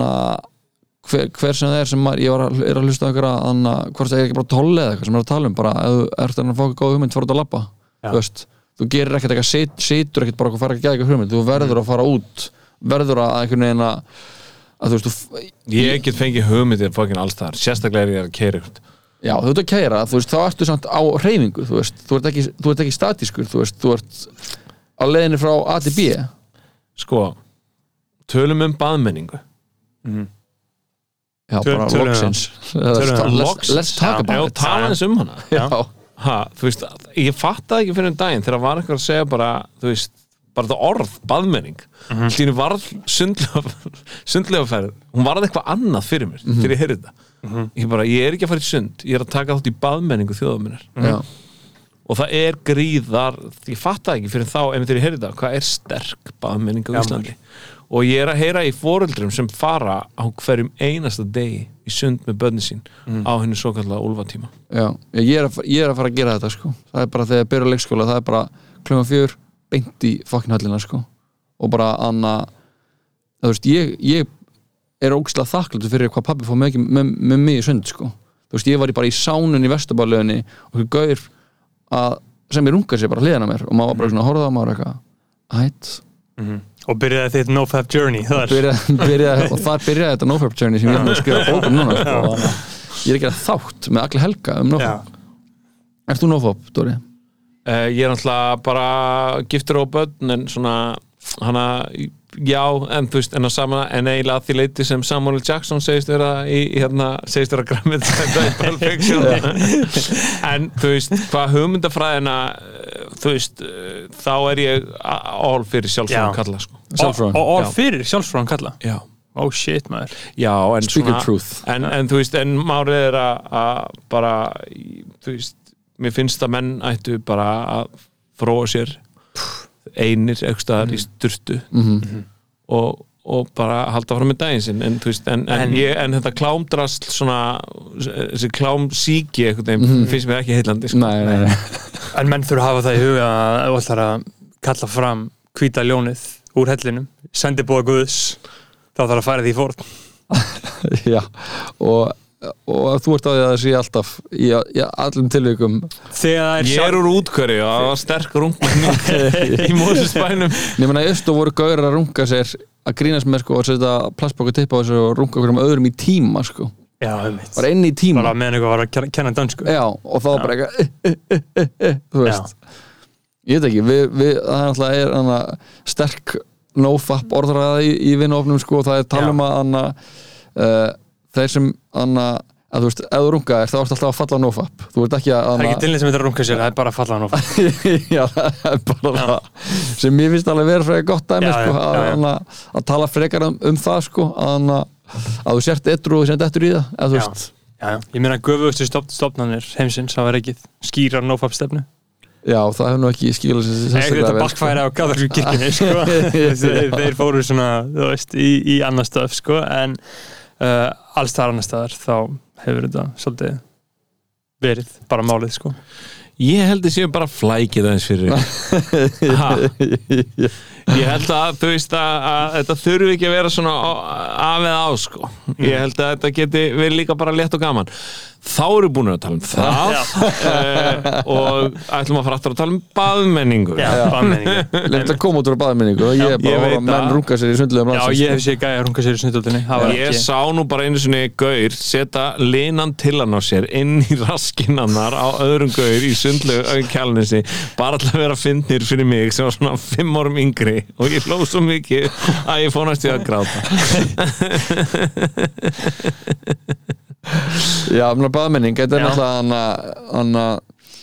Speaker 4: hver, hver sem það er sem maður, ég var að, er að hlusta okkur að hann hvort það er ekki bara tolli eða eitthvað sem er að tala um bara ef þú ert að fá eitthvað góð hugmynd fara út að labba þú veist, þú gerir ekkert eitthvað sit, situr ekkert bara að fara að geða eitthvað hugmynd. Þú verður að fara út verður að einhvern veginn að að þú veist, þú,
Speaker 3: ég get fengið hugmyndir fokkin alls þar, sérstaklega er ég að keira ykkur
Speaker 4: já, þú ert að kæra þú veist, þá ertu samt á hreyfingu þú veist, þú ert ekki, þú ert ekki statískur þú veist, þú ert á leiðinni frá A til B.
Speaker 3: Sko, tölum um baðmenningu.
Speaker 4: Já,
Speaker 2: Töl-
Speaker 4: bara loksins. Let's, let's, talk about
Speaker 3: Já,
Speaker 4: it.
Speaker 3: tala eins um hana.
Speaker 4: Já,
Speaker 3: ha, þú veist, ég fattaði ekki fyrir en daginn þegar var eitthvað að segja bara þú veist, bara það orð, baðmenning. Mm
Speaker 2: Mhm.
Speaker 3: -hmm. varð sundlega ferð hún varð eitthvað annað fyrir mér
Speaker 2: Mhm.
Speaker 3: þegar ég heyrði þetta. Ég, bara, ég er ekki að fara í sund, ég er að taka þátt í baðmenningu þjóðaminnar
Speaker 4: já,
Speaker 3: og það er gríðar, ég fattaði ekki fyrir þá ef þegar ég heyrði þetta, hvað er sterk baðmenning á
Speaker 2: Já,
Speaker 3: Íslandi og ég er að heyra í foreldrum sem fara á hverjum einasta degi í sund með börni sín
Speaker 2: Mhm.
Speaker 3: á henni svo kallega úlfatíma.
Speaker 4: Já ég er, að, ég er að fara að gera þetta sko. Það er bara þegar ég byrja leikskóla Það er bara klunga fjör beint í fucking höllina sko. Og bara anna Þú veist, ég, ég er ógstlega þakkláttur fyrir hvað pabbi fór með, með, með mig í sund sko. Þú veist, ég var í bara í sánun í vestubarlöginni og þú gaur að sem ég runga sér bara hliðina á mér og maður var bara svona að horfa á maður eitthvað Ætt,
Speaker 2: Og byrjaði þitt NoFap Journey þar
Speaker 4: byrja, byrja, og þar byrjaði þetta NoFap Journey sem ég er að skrifa bókum núna sko. Að ég er ekki að þátt með allir helga um
Speaker 2: Já,
Speaker 4: NoFap Ert þú NoFap, Dóri?
Speaker 3: Uh, ég er náttúrulega bara giftur á börn en svona hana, já, en þú veist en, að sama, en eiginlega að því leiti sem Samuel. Jackson segist vera í, í hérna, segist vera græmið en þú veist, hvað hugmyndafræðina eh, þú veist, eh, þá er ég all fyrir sjálfsögum
Speaker 2: Já.
Speaker 3: kalla sko.
Speaker 2: og,
Speaker 3: Já.
Speaker 2: fyrir sjálfsfróðan kalla
Speaker 3: já,
Speaker 2: Oh shit maður
Speaker 3: já, en
Speaker 4: Speak
Speaker 3: svona en, en þú veist, en márið er að, bara, þú veist mér finnst að menn ættu bara að fróa sér einir eitthvað staðar í sturtu
Speaker 4: Mhm.
Speaker 3: og, og bara halda fram með daginn sinn en, þú veist, en, en,
Speaker 2: En-
Speaker 3: ég, en þetta klámdrast svona þessi klámsíki eitthvað mm finnst mér ekki heillandi sko.
Speaker 4: Nei, nei, nei
Speaker 2: En menn þurfa að hafa það í huga að þú ætlar að kalla fram hvíta ljónið úr hellinum, sendi búa Guðs þá þarf að færa því fórn
Speaker 4: Já, og, og þú ert á því að það sé alltaf í, í allum
Speaker 2: það
Speaker 3: ég er
Speaker 2: er
Speaker 3: úr útkverju og það var sterk rungmenn í Mósusbænum
Speaker 4: Nefnir að austu voru gaurar að runga sér að grínast með sko og setja plastbóku tippa á þessu og runga hverjum öðrum í tíma sko bara inn í tíma.
Speaker 2: Bara meðan eitthvað var að kenna- dansku
Speaker 4: Já, og þá bara eitthvað eh, eh, eh, þú veist. Ég veit ekki, við, við, það er alltaf er hana, sterk nofap orðræða í, í vinnuofnum sko og það er tala
Speaker 2: Já.
Speaker 4: um að hana, uh, þeir sem hana, að þú veist, ef þú runga er þá ertu alltaf að falla á nofap. Þú ert ekki að
Speaker 2: Það er ekki til þess að þetta runga sér, það er bara að falla hann of
Speaker 4: já, það er bara það. Sem ég finnst alveg vera frekar gott dæmi
Speaker 2: Já,
Speaker 4: sko,
Speaker 2: já,
Speaker 4: að,
Speaker 2: já, já.
Speaker 4: að tala frekar um, um það sko, að, að þú sért etru og þú sért etru í það eða,
Speaker 2: Já. Já, já. ég meina göfuðustu stop, stopnarnir heimsins hafa ekki skýrar NoFap stefnu
Speaker 4: já, það hefur nú ekki
Speaker 2: þetta
Speaker 4: vel, sko.
Speaker 2: bakkfæri á kirkjunni sko. þeir, fóru svona veist, í, í annar stöð sko. en uh, alls þar annar staðar þá hefur þetta svolítið verið bara málið sko.
Speaker 3: Ég held að séu bara flækið aðeins fyrir ég held að þú veist að, að þetta þurfi ekki að vera svona af eða á sko. Ég held að þetta geti verið líka bara létt og gaman þá eru búin að tala um það. Uh, og ætlum að fara aftur að tala um baðmenningu.
Speaker 2: Baðmenningu.
Speaker 4: Lemt að koma út úr baðminningu og ég er
Speaker 3: ég
Speaker 4: bara að á menn runga sér í sundlegum
Speaker 2: Já, ég hef séð gæja að runga sér í var
Speaker 3: Ég
Speaker 2: ekki.
Speaker 3: sá nú bara einu sinni gaur setja linan til hann á sér inn í raskinannar á öðrum gaur í sundlegu kjálnesi bara að vera fyndnir fyrir mig sem var svona fimm árum yngri. Og ég hlóð svo mikið að ég fór næstu að gráta
Speaker 4: Já, mér baðmenning, þetta er náttúrulega hann að,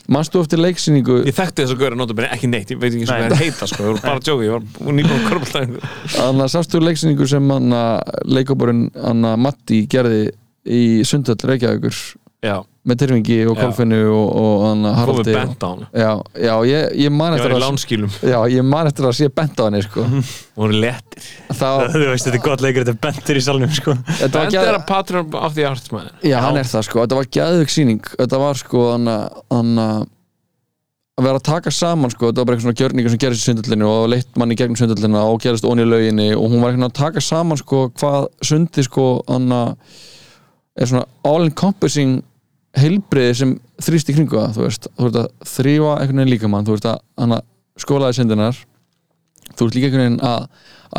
Speaker 4: Manstu eftir leiksýningu?
Speaker 3: Ég þekkti þess að gauðra notabene ekki neitt Ég veit ekki sem það heita sko Ég var bara að jóka Ég var nýbúin að korfaldæðingu
Speaker 4: Þannig að sástu leiksýningu sem að Matti gerði í Sundhöll Reykjavíkur?
Speaker 3: Já,
Speaker 4: með Tyrfingi og
Speaker 3: Já.
Speaker 4: Kolfinu og, og hann að
Speaker 3: komið
Speaker 4: Haraldi
Speaker 3: bent á hana.
Speaker 4: Já, já, ég, ég man eftir að Já, ég man eftir að sé bent á henni sko.
Speaker 3: og hún er lettir
Speaker 4: Þá,
Speaker 2: Þú veist, þetta er gott leikur, þetta er bentur í salnum sko.
Speaker 4: þetta var
Speaker 3: Bent
Speaker 4: geð...
Speaker 3: er að Patreon af því artsmæður
Speaker 4: Já, hann er það sko, þetta var geðvik sýning. Þetta var sko hann að hann vera að taka saman sko, þetta var bara eitthvað svona gjörningar sem gerist í sundöllinu og leitt mann í gegnum sundöllina og gerist onni í lauginni og hún var eitthvað að taka saman sko hvað sundi sko hann að er svona all encompassing heilbriði sem þrýst í kringu það þú veist, þú ert að þrýfa einhvern veginn líka mann þú ert að að skólaði syndinar þú ert líka einhvern veginn að,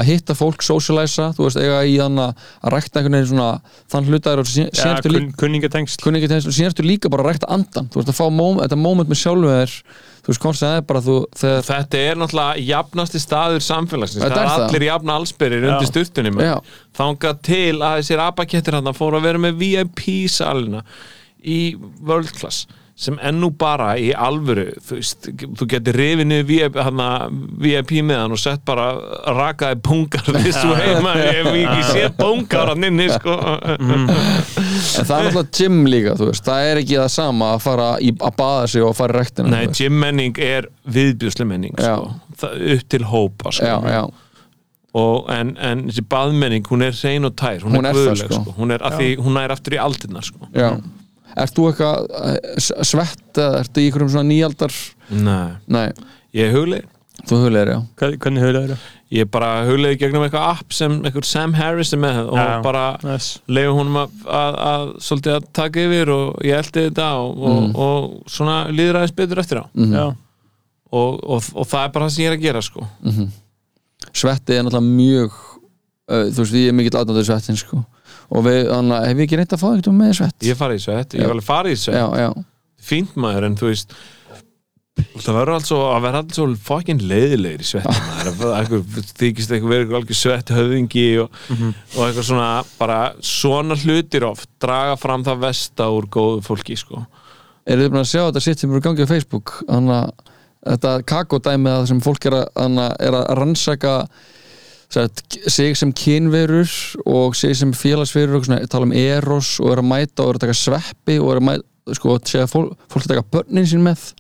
Speaker 4: að hitta fólk, socialæsa, þú veist, eiga í hann að að rækta einhvern veginn svona þann hlutaður og ertu líka
Speaker 2: kun, kunningatengst.
Speaker 4: síðan ertu líka bara að rækta andan þú veist að fá móm, þetta moment með sjálfu þér þú veist, konstið er bara þú þegar,
Speaker 3: Þetta er náttúrulega jafnasti staður samfélagsins. Það
Speaker 4: er það.
Speaker 3: allir jafna allsbyrjir undir sturtunum.
Speaker 4: Já.
Speaker 3: Þangað til að þessir abakettir hann fóru að vera með VIP-salina í World Class sem ennú bara í alvöru þú veist, þú getur rifið niður VIP, hana, VIP með hann og sett bara rakaði pungar þessu heima, ég hef ekki séð pungar hann inni sko
Speaker 4: en það er alltaf gym líka þú veist, það er ekki það sama að fara í, að baða sig og að fara í ræktina
Speaker 3: Nei, gym menning er viðbjörsle menning sko. Upp til hópa sko.
Speaker 4: já, já,
Speaker 3: og, en, en þessi baðmenning hún er hrein og tær, hún,
Speaker 4: Hún
Speaker 3: er
Speaker 4: er
Speaker 3: guðleg
Speaker 4: sko.
Speaker 3: sko. hún er, hún er aftur í aldina sko.
Speaker 4: já Ert þú eitthvað eh, svett eða ertu í einhverjum svona nýjaldar
Speaker 3: Nei,
Speaker 4: Nei,
Speaker 3: ég er hugleið
Speaker 4: þú hulir, já
Speaker 2: Hvað- Hvernig höfðu það
Speaker 3: ég er bara hugleið gegnum eitthvað app sem einhver Sam Harris er með og
Speaker 2: Já.
Speaker 3: bara
Speaker 2: Yes.
Speaker 3: leiði honum að, að, að svolítið að taka yfir og ég eldi þetta og, og,
Speaker 4: Mm.
Speaker 3: og svona líður aðeins betur eftir á
Speaker 4: Mhm.
Speaker 2: Já,
Speaker 3: og, og, og það er bara það sem ég er að gera sko.
Speaker 4: Svetti er náttúrulega mjög uh, þú veist, ég er mikill aðdándur svettin sko og við, þannig að hef ég ekki reynt að fá eitthvað með svett?
Speaker 3: Ég farið í svett, ég var alveg farið í svett. Fínt maður en þú veist það verður alls að vera alls svo fucking leiðilegir í svett þykist eitthvað verið alveg svett höfðingi og, og eitthvað svona bara svona hlutir oft draga fram það vesta úr góðu fólki sko.
Speaker 4: Eru þið búin að sjá þetta sitt sem eru gangið á Facebook? Þannig að þetta kakodæmi að sem fólk er að, að, er að rannsaka sig sem kynverur og sig sem félagsverur og svona, tala um eros og er að mæta og er að taka sveppi og er að mæta sko, fólk, fólk að taka börnin sín með.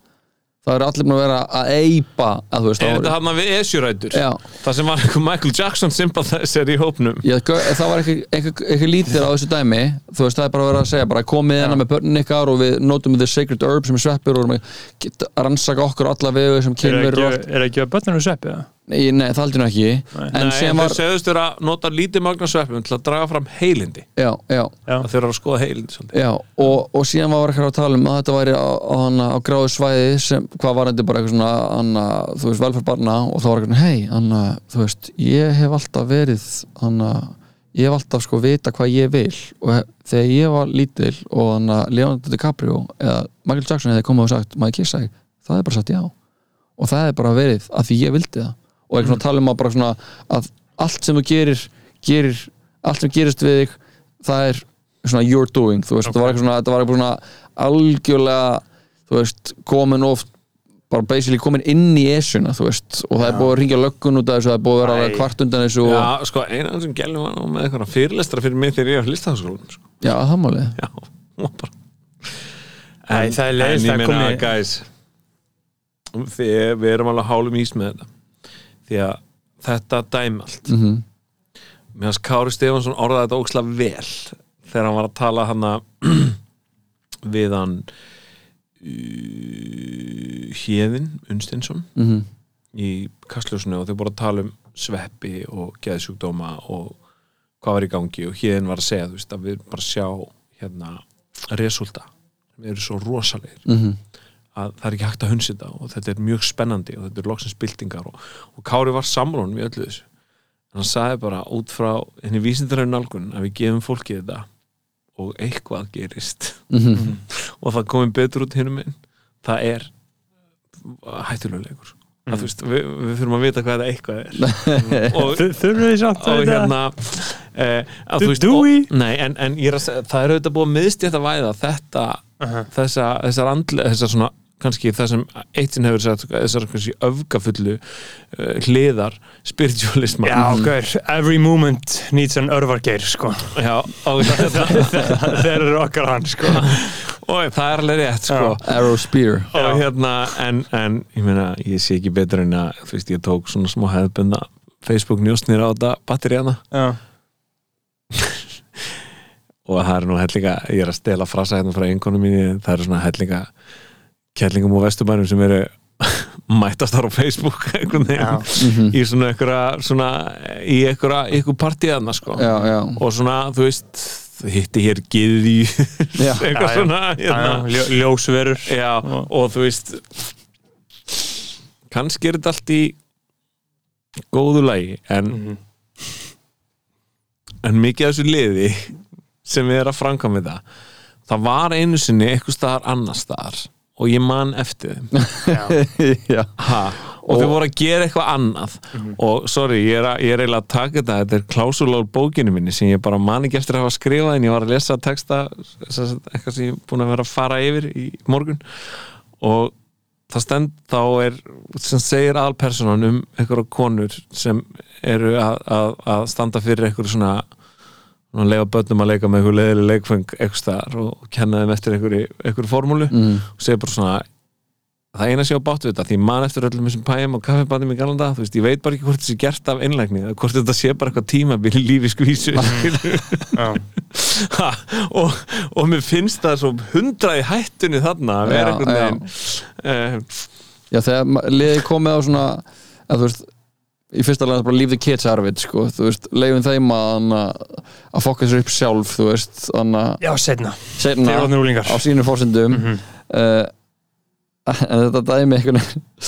Speaker 4: Það eru allir búin að vera að eipa að veist
Speaker 3: er þetta hann við esjurætur? Það sem var einhver Michael Jackson sympathizer í hópnum.
Speaker 4: Já, það var eitthvað, eitthvað, eitthvað lítið á þessu dæmi. Þú veist, það er bara verið að segja bara komið hérna með börnin ykkar og við notum the sacred herb sem er sveppur og að að rannsaka okkur alla vegu sem
Speaker 2: er
Speaker 4: kynverur
Speaker 2: er það ekki að börnunum sveppi það?
Speaker 4: Nei, nei, það heldur nú ekki. En
Speaker 3: Nei, en
Speaker 4: var,
Speaker 3: þau segðust vera að nota lítið magna sveppum til að draga fram heilindi.
Speaker 4: Já, já,
Speaker 3: þau eru að skoða heilindi svolítið.
Speaker 4: Já og, og síðan var eitthvað að tala um að þetta væri á, á, á gráðu svæði sem, hvað var þetta bara eitthvað svona hana, þú veist, velferð barna og þá var eitthvað, hei, hana, þú veist ég hef alltaf verið hana, ég hef alltaf sko vita hvað ég vil. Og hef, þegar ég var lítil og hana, Leonardo DiCaprio eða Michael Jackson hefði komið og sagt, maður kissa það er bara sagt já. Og það er bara verið að því ég vildi það og eitthvað svona tala um að bara svona að allt sem þú gerir, gerir allt sem gerist við þig það er svona your doing þú veist, það var eitthvað svona, þetta var eitthvað svona algjörlega, þú veist komin oft, bara basically komin inn í esuna, þú veist. Og það er búið að ringja löggun út af þessu, það er búið að vera
Speaker 2: Æ.
Speaker 4: alveg kvart undan þessu og,
Speaker 3: Já, sko, eina af þessum gælum var með eitthvað fyrirlestra fyrir mig þegar ég var listaháskólan sko.
Speaker 4: já, það máli
Speaker 3: Já, bara
Speaker 2: Nei, það er leiðist að komi-
Speaker 3: við erum alveg hálum ís með þetta Því að þetta dæmi allt
Speaker 4: mm
Speaker 3: Mér hans Kári Stefansson orðaði þetta ókslega vel þegar hann var að tala hann við hann uh, Héðin Unstinsson
Speaker 4: -hmm.
Speaker 3: í kastljósinu og þau voru að tala um sveppi og geðsjúkdóma og hvað var í gangi og Héðin var að segja þú veist, að við bara sjá hérna resulta við erum svo rosalegir
Speaker 4: Mhm.
Speaker 3: Að það er ekki hægt að hunsa þetta og þetta er mjög spennandi og þetta er loksins byltingar og, og Kári var samlunum í öllu þessu. En hann sagði bara út frá henni vísindaröfn nálgun að við gefum fólki þetta og eitthvað gerist. Og það komið betur út hinnum minn það er að, þú veist, við, við þurfum að vita hvað þetta eitthvað er. Og,
Speaker 2: við
Speaker 3: og hérna eh, að, veist, og, nei, en, en er að það er auðvitað búið að miðstjætt að væða þetta
Speaker 2: Aha.
Speaker 3: þessa, þessar andle, þessar svona kannski það sem eitt sinn hefur sagt þessar kannski öfgafullu uh, hliðar spiritualism
Speaker 2: Já, gaur, every moment needs an örvargeir, sko.
Speaker 3: Já, og,
Speaker 2: Þeir eru okkar hann, sko.
Speaker 3: Og það er alveg rétt sko.
Speaker 4: Arrow Spear.
Speaker 3: Og
Speaker 2: Já.
Speaker 3: hérna en, en ég meina, ég sé ekki betur en að þú veist, ég tók svona smá hefðbunda Facebook njósnir á þetta batteríana
Speaker 2: Já,
Speaker 3: og það er nú hellinga, ég er að stela frasa hérna frá einkonum mínu, það eru svona hellinga kellingum og vesturbænum sem eru mætast þar á Facebook einhvern
Speaker 2: já,
Speaker 3: veginn í svona einhverja svona, í einhverja, einhver partíðana sko.
Speaker 4: Já, já,
Speaker 3: og svona, þú veist hitti hér giði eitthvað svona hérna.
Speaker 2: ljó, ljósverur.
Speaker 3: Já, og þú veist kannski er þetta allt í góðu lagi en,
Speaker 2: Mhm.
Speaker 3: en mikið af þessu liði sem við erum að framkvæma þetta það var einu sinni eitthvað staðar annar staðar og ég man eftir þeim. Ha, og, þau voru að gera eitthvað annað. Og sorry, ég er, ég er eiginlega að taka þetta þetta er klásula úr bókinu minni sem ég bara man ekki eftir að hafa skrifað en ég var að lesa texta eitthvað sem ég er búin að vera að fara yfir í morgun. Og það stend þá er sem segir aðalpersonan um einhverja konur sem eru að, að, að standa fyrir einhverju svona að lega börnum að leika með einhverju leðileg leikfeng eitthvað staðar og kenna þeim eftir einhverju, einhverju formúlu
Speaker 4: Mm.
Speaker 3: og segir bara svona það eina sé á við þetta, því ég man eftir öllum þessum pæjum og kaffibandum í galanda, þú veist, ég veit bara ekki hvort þetta sé gert af einlægni, eða hvort þetta sé bara eitthvað tímabil í lífi skvísu
Speaker 2: já,
Speaker 3: Ha, og, og mér finnst það svo hundraði hættunni þarna að vera
Speaker 4: Já,
Speaker 3: einhvern
Speaker 4: já.
Speaker 3: veginn uh,
Speaker 4: Já, þegar liðið komið á svona að þú veist í fyrsta lega bara leave the kids out of it sko, þú veist, leifum þeim að að fokka sér upp sjálf, þú veist þannig að
Speaker 2: já, setna
Speaker 4: seinna
Speaker 2: Þeir orðnir úlingar
Speaker 4: á sínum fórsendum
Speaker 2: Mhm.
Speaker 4: uh, en þetta dæmi veginn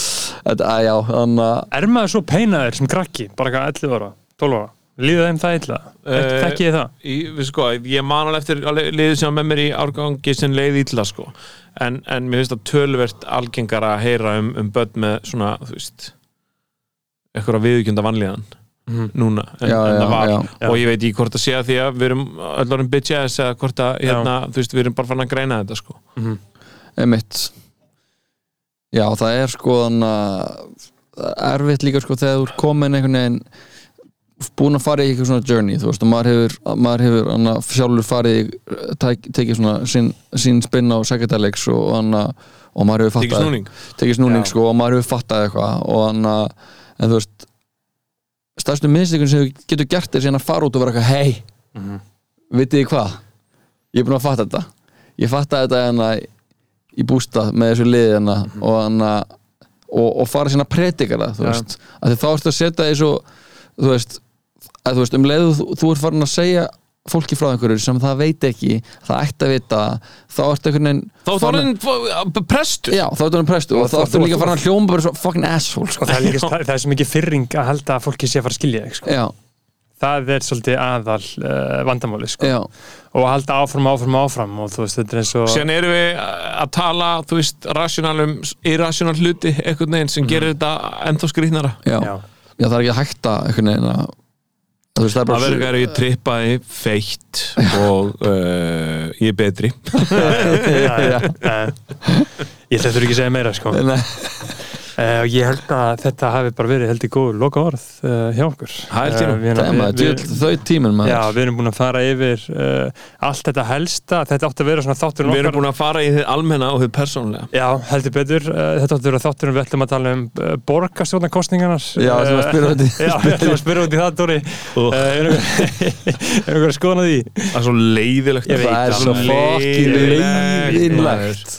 Speaker 4: þetta, að já, þannig að
Speaker 2: Er maður svo peinaður sem krakki, bara eitthvað 11 ára, 12 ára Líða þeim það illa?
Speaker 3: Eh,
Speaker 2: Þekki ég það?
Speaker 3: í, við sko, ég man alveg eftir að liðið sem með mér í árgangi sem leið illa sko en, en mér finnst það tölvert algengara að heyra um, um börn með svona, þú veist eitthvað viðkjönda vanlíðan
Speaker 2: Mhm.
Speaker 3: núna en,
Speaker 4: Já,
Speaker 3: en
Speaker 4: já,
Speaker 3: var.
Speaker 4: já.
Speaker 3: og ég veit ekki hvort að sé að því að við erum öll orðin bitches eða hvort að hérna, þú veist, við erum bara fann að greina þetta sko.
Speaker 2: Mhm.
Speaker 4: Einmitt. Já, það er sko þannig að erfitt líka sko þegar þú er komin einhvern veginn búin að fara í eitthvað svona journey þú veist, og maður hefur, maður hefur hana, sjálfur farið tek, tekið svona sín, sín spinn á psychedelics og, og maður hefur
Speaker 3: Tekið
Speaker 4: fattað
Speaker 3: snúning.
Speaker 4: tekið snúning sko og maður hefur fattað eitthvað og hana, en þú veist stærstu minnstíkun sem þú getur gert er síðan að fara út og vera eitthvað hei,
Speaker 2: Mhm.
Speaker 4: vitið þið hvað ég er búin að fatta þetta ég fatta þetta hérna í bústað með þessu liði hérna og, hana, og, og fara sína predikara þú
Speaker 2: Já.
Speaker 4: veist, að þá ertu að setja svo þú veist, að þú veist um leiðu þú, þú ert farin að segja fólki frá einhverju sem það veit ekki það ætti að vita, þá ertu einhvern veginn
Speaker 3: þá er
Speaker 4: farin-
Speaker 3: orðin prestur
Speaker 4: Já, þá ertu hann prestu og þá ertu líka farin að hljóma bara svo fucking asshole sko.
Speaker 2: Og það er, líka, það, það er svo mikið fyrring að halda að fólki sé að fara að skilja þig sko. Það er svolítið aðal uh, vandamáli sko. Og að halda áfram, áfram, áfram Og þú veist, þetta er eins og
Speaker 3: Síðan erum við að tala, þú veist, rationalum, irrational hluti, einhvern veginn sem gerir þetta ennþá skrýtnara.
Speaker 4: já,
Speaker 2: Já,
Speaker 4: já, það er ekki að einhvern veginn að þú veist, það er
Speaker 3: verður ekki að ég trippaði feitt og uh, ég er betri.
Speaker 2: já, já. Ég ætla þurfi ekki að segja meira sko.
Speaker 4: Nei,
Speaker 2: uh, Ég held að þetta hafi bara verið held í góð loka orð uh, hjá okkur
Speaker 3: Það ég nú.
Speaker 2: Eh, við-
Speaker 4: það er maður,
Speaker 2: við-
Speaker 4: djöfull, þau tíminn maður
Speaker 2: Já, við erum búin að fara yfir uh, allt þetta helsta, þetta átti að vera svona þátturinn
Speaker 3: Við erum
Speaker 2: okkar
Speaker 3: búin að fara í þið almenna og þið persónlega.
Speaker 2: Já, heldur betur, uh, þetta átti að vera þátturinn við ætlum að tala um uh, borgarstjórnarkostningarnar
Speaker 4: Já, sem að spyrja út í-
Speaker 2: Já, við ætlum að spyrja út í það, Dóri
Speaker 3: Uh.
Speaker 2: uh, Er einhver- er einhver að skoða því?
Speaker 3: Það er svo leiðilegt.
Speaker 4: Það er
Speaker 2: það.
Speaker 4: svo fokkin
Speaker 3: Leiðilegt,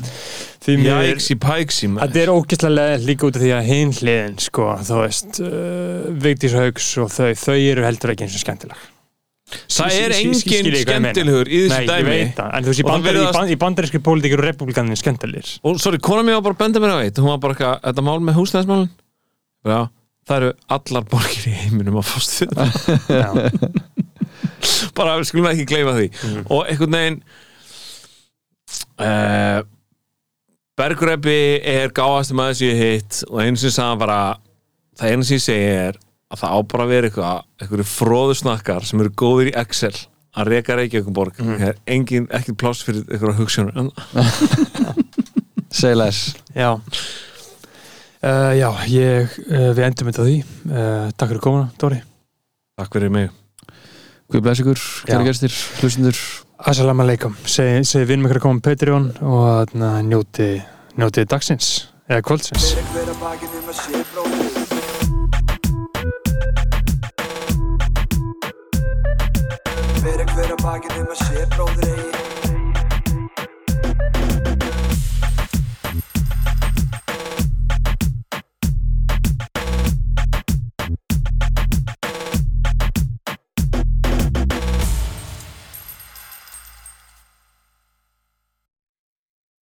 Speaker 3: Jæksi pæksi
Speaker 2: þetta er ógeðslega líka út af því að hinn hliðin, sko, þú veist uh, Vigdís Haugs og þau, þau eru heldur ekki eins og skemmtileg
Speaker 3: Það er
Speaker 2: Skil- skil- skil-
Speaker 3: engin
Speaker 2: skil ég hvað ég meina?
Speaker 3: skemmtilegur í þessu
Speaker 2: Nei, ég
Speaker 3: dæmi.
Speaker 2: veit það, en þú veist, í,
Speaker 3: Og það
Speaker 2: bandar,
Speaker 3: virðast-
Speaker 2: í, band, í bandarískri pólitík eru republikanin skemmtilegir
Speaker 3: Og sorry, kona mér var bara að benda mér á eitt. Hún var bara eitthvað, þetta mál með húsnæðismálun. Já, það eru allar borgir í heiminum það.
Speaker 2: Já,
Speaker 3: bara við skulum ekki gleyma því
Speaker 2: Mhm.
Speaker 3: og einhvern veginn uh, Bergreppi er gáðast maður sem ég hitt og einu sem sagði bara það einu sem ég segi er að það á bara að vera eitthvað einhverju fróðusnakkar sem eru góðir í Excel að reka Reykjavíkuborg mm. það er engin, ekki pláss fyrir en
Speaker 4: Say less
Speaker 2: Já. Uh, Já, ég, uh, við endum þetta því. Uh, Takk fyrir komuna, Dóri.
Speaker 3: Takk fyrir mig.
Speaker 4: Guð bless ykkur, kæri
Speaker 2: Já.
Speaker 4: gestir, hlustundur
Speaker 2: Assalamu alaikum. Segi, segi vinnum ykkur að koma á Patreon og na, njóti, njóti dagsins eða kvöldsins.
Speaker 1: Fyrir hver að um bakið um að sé bróðir eigi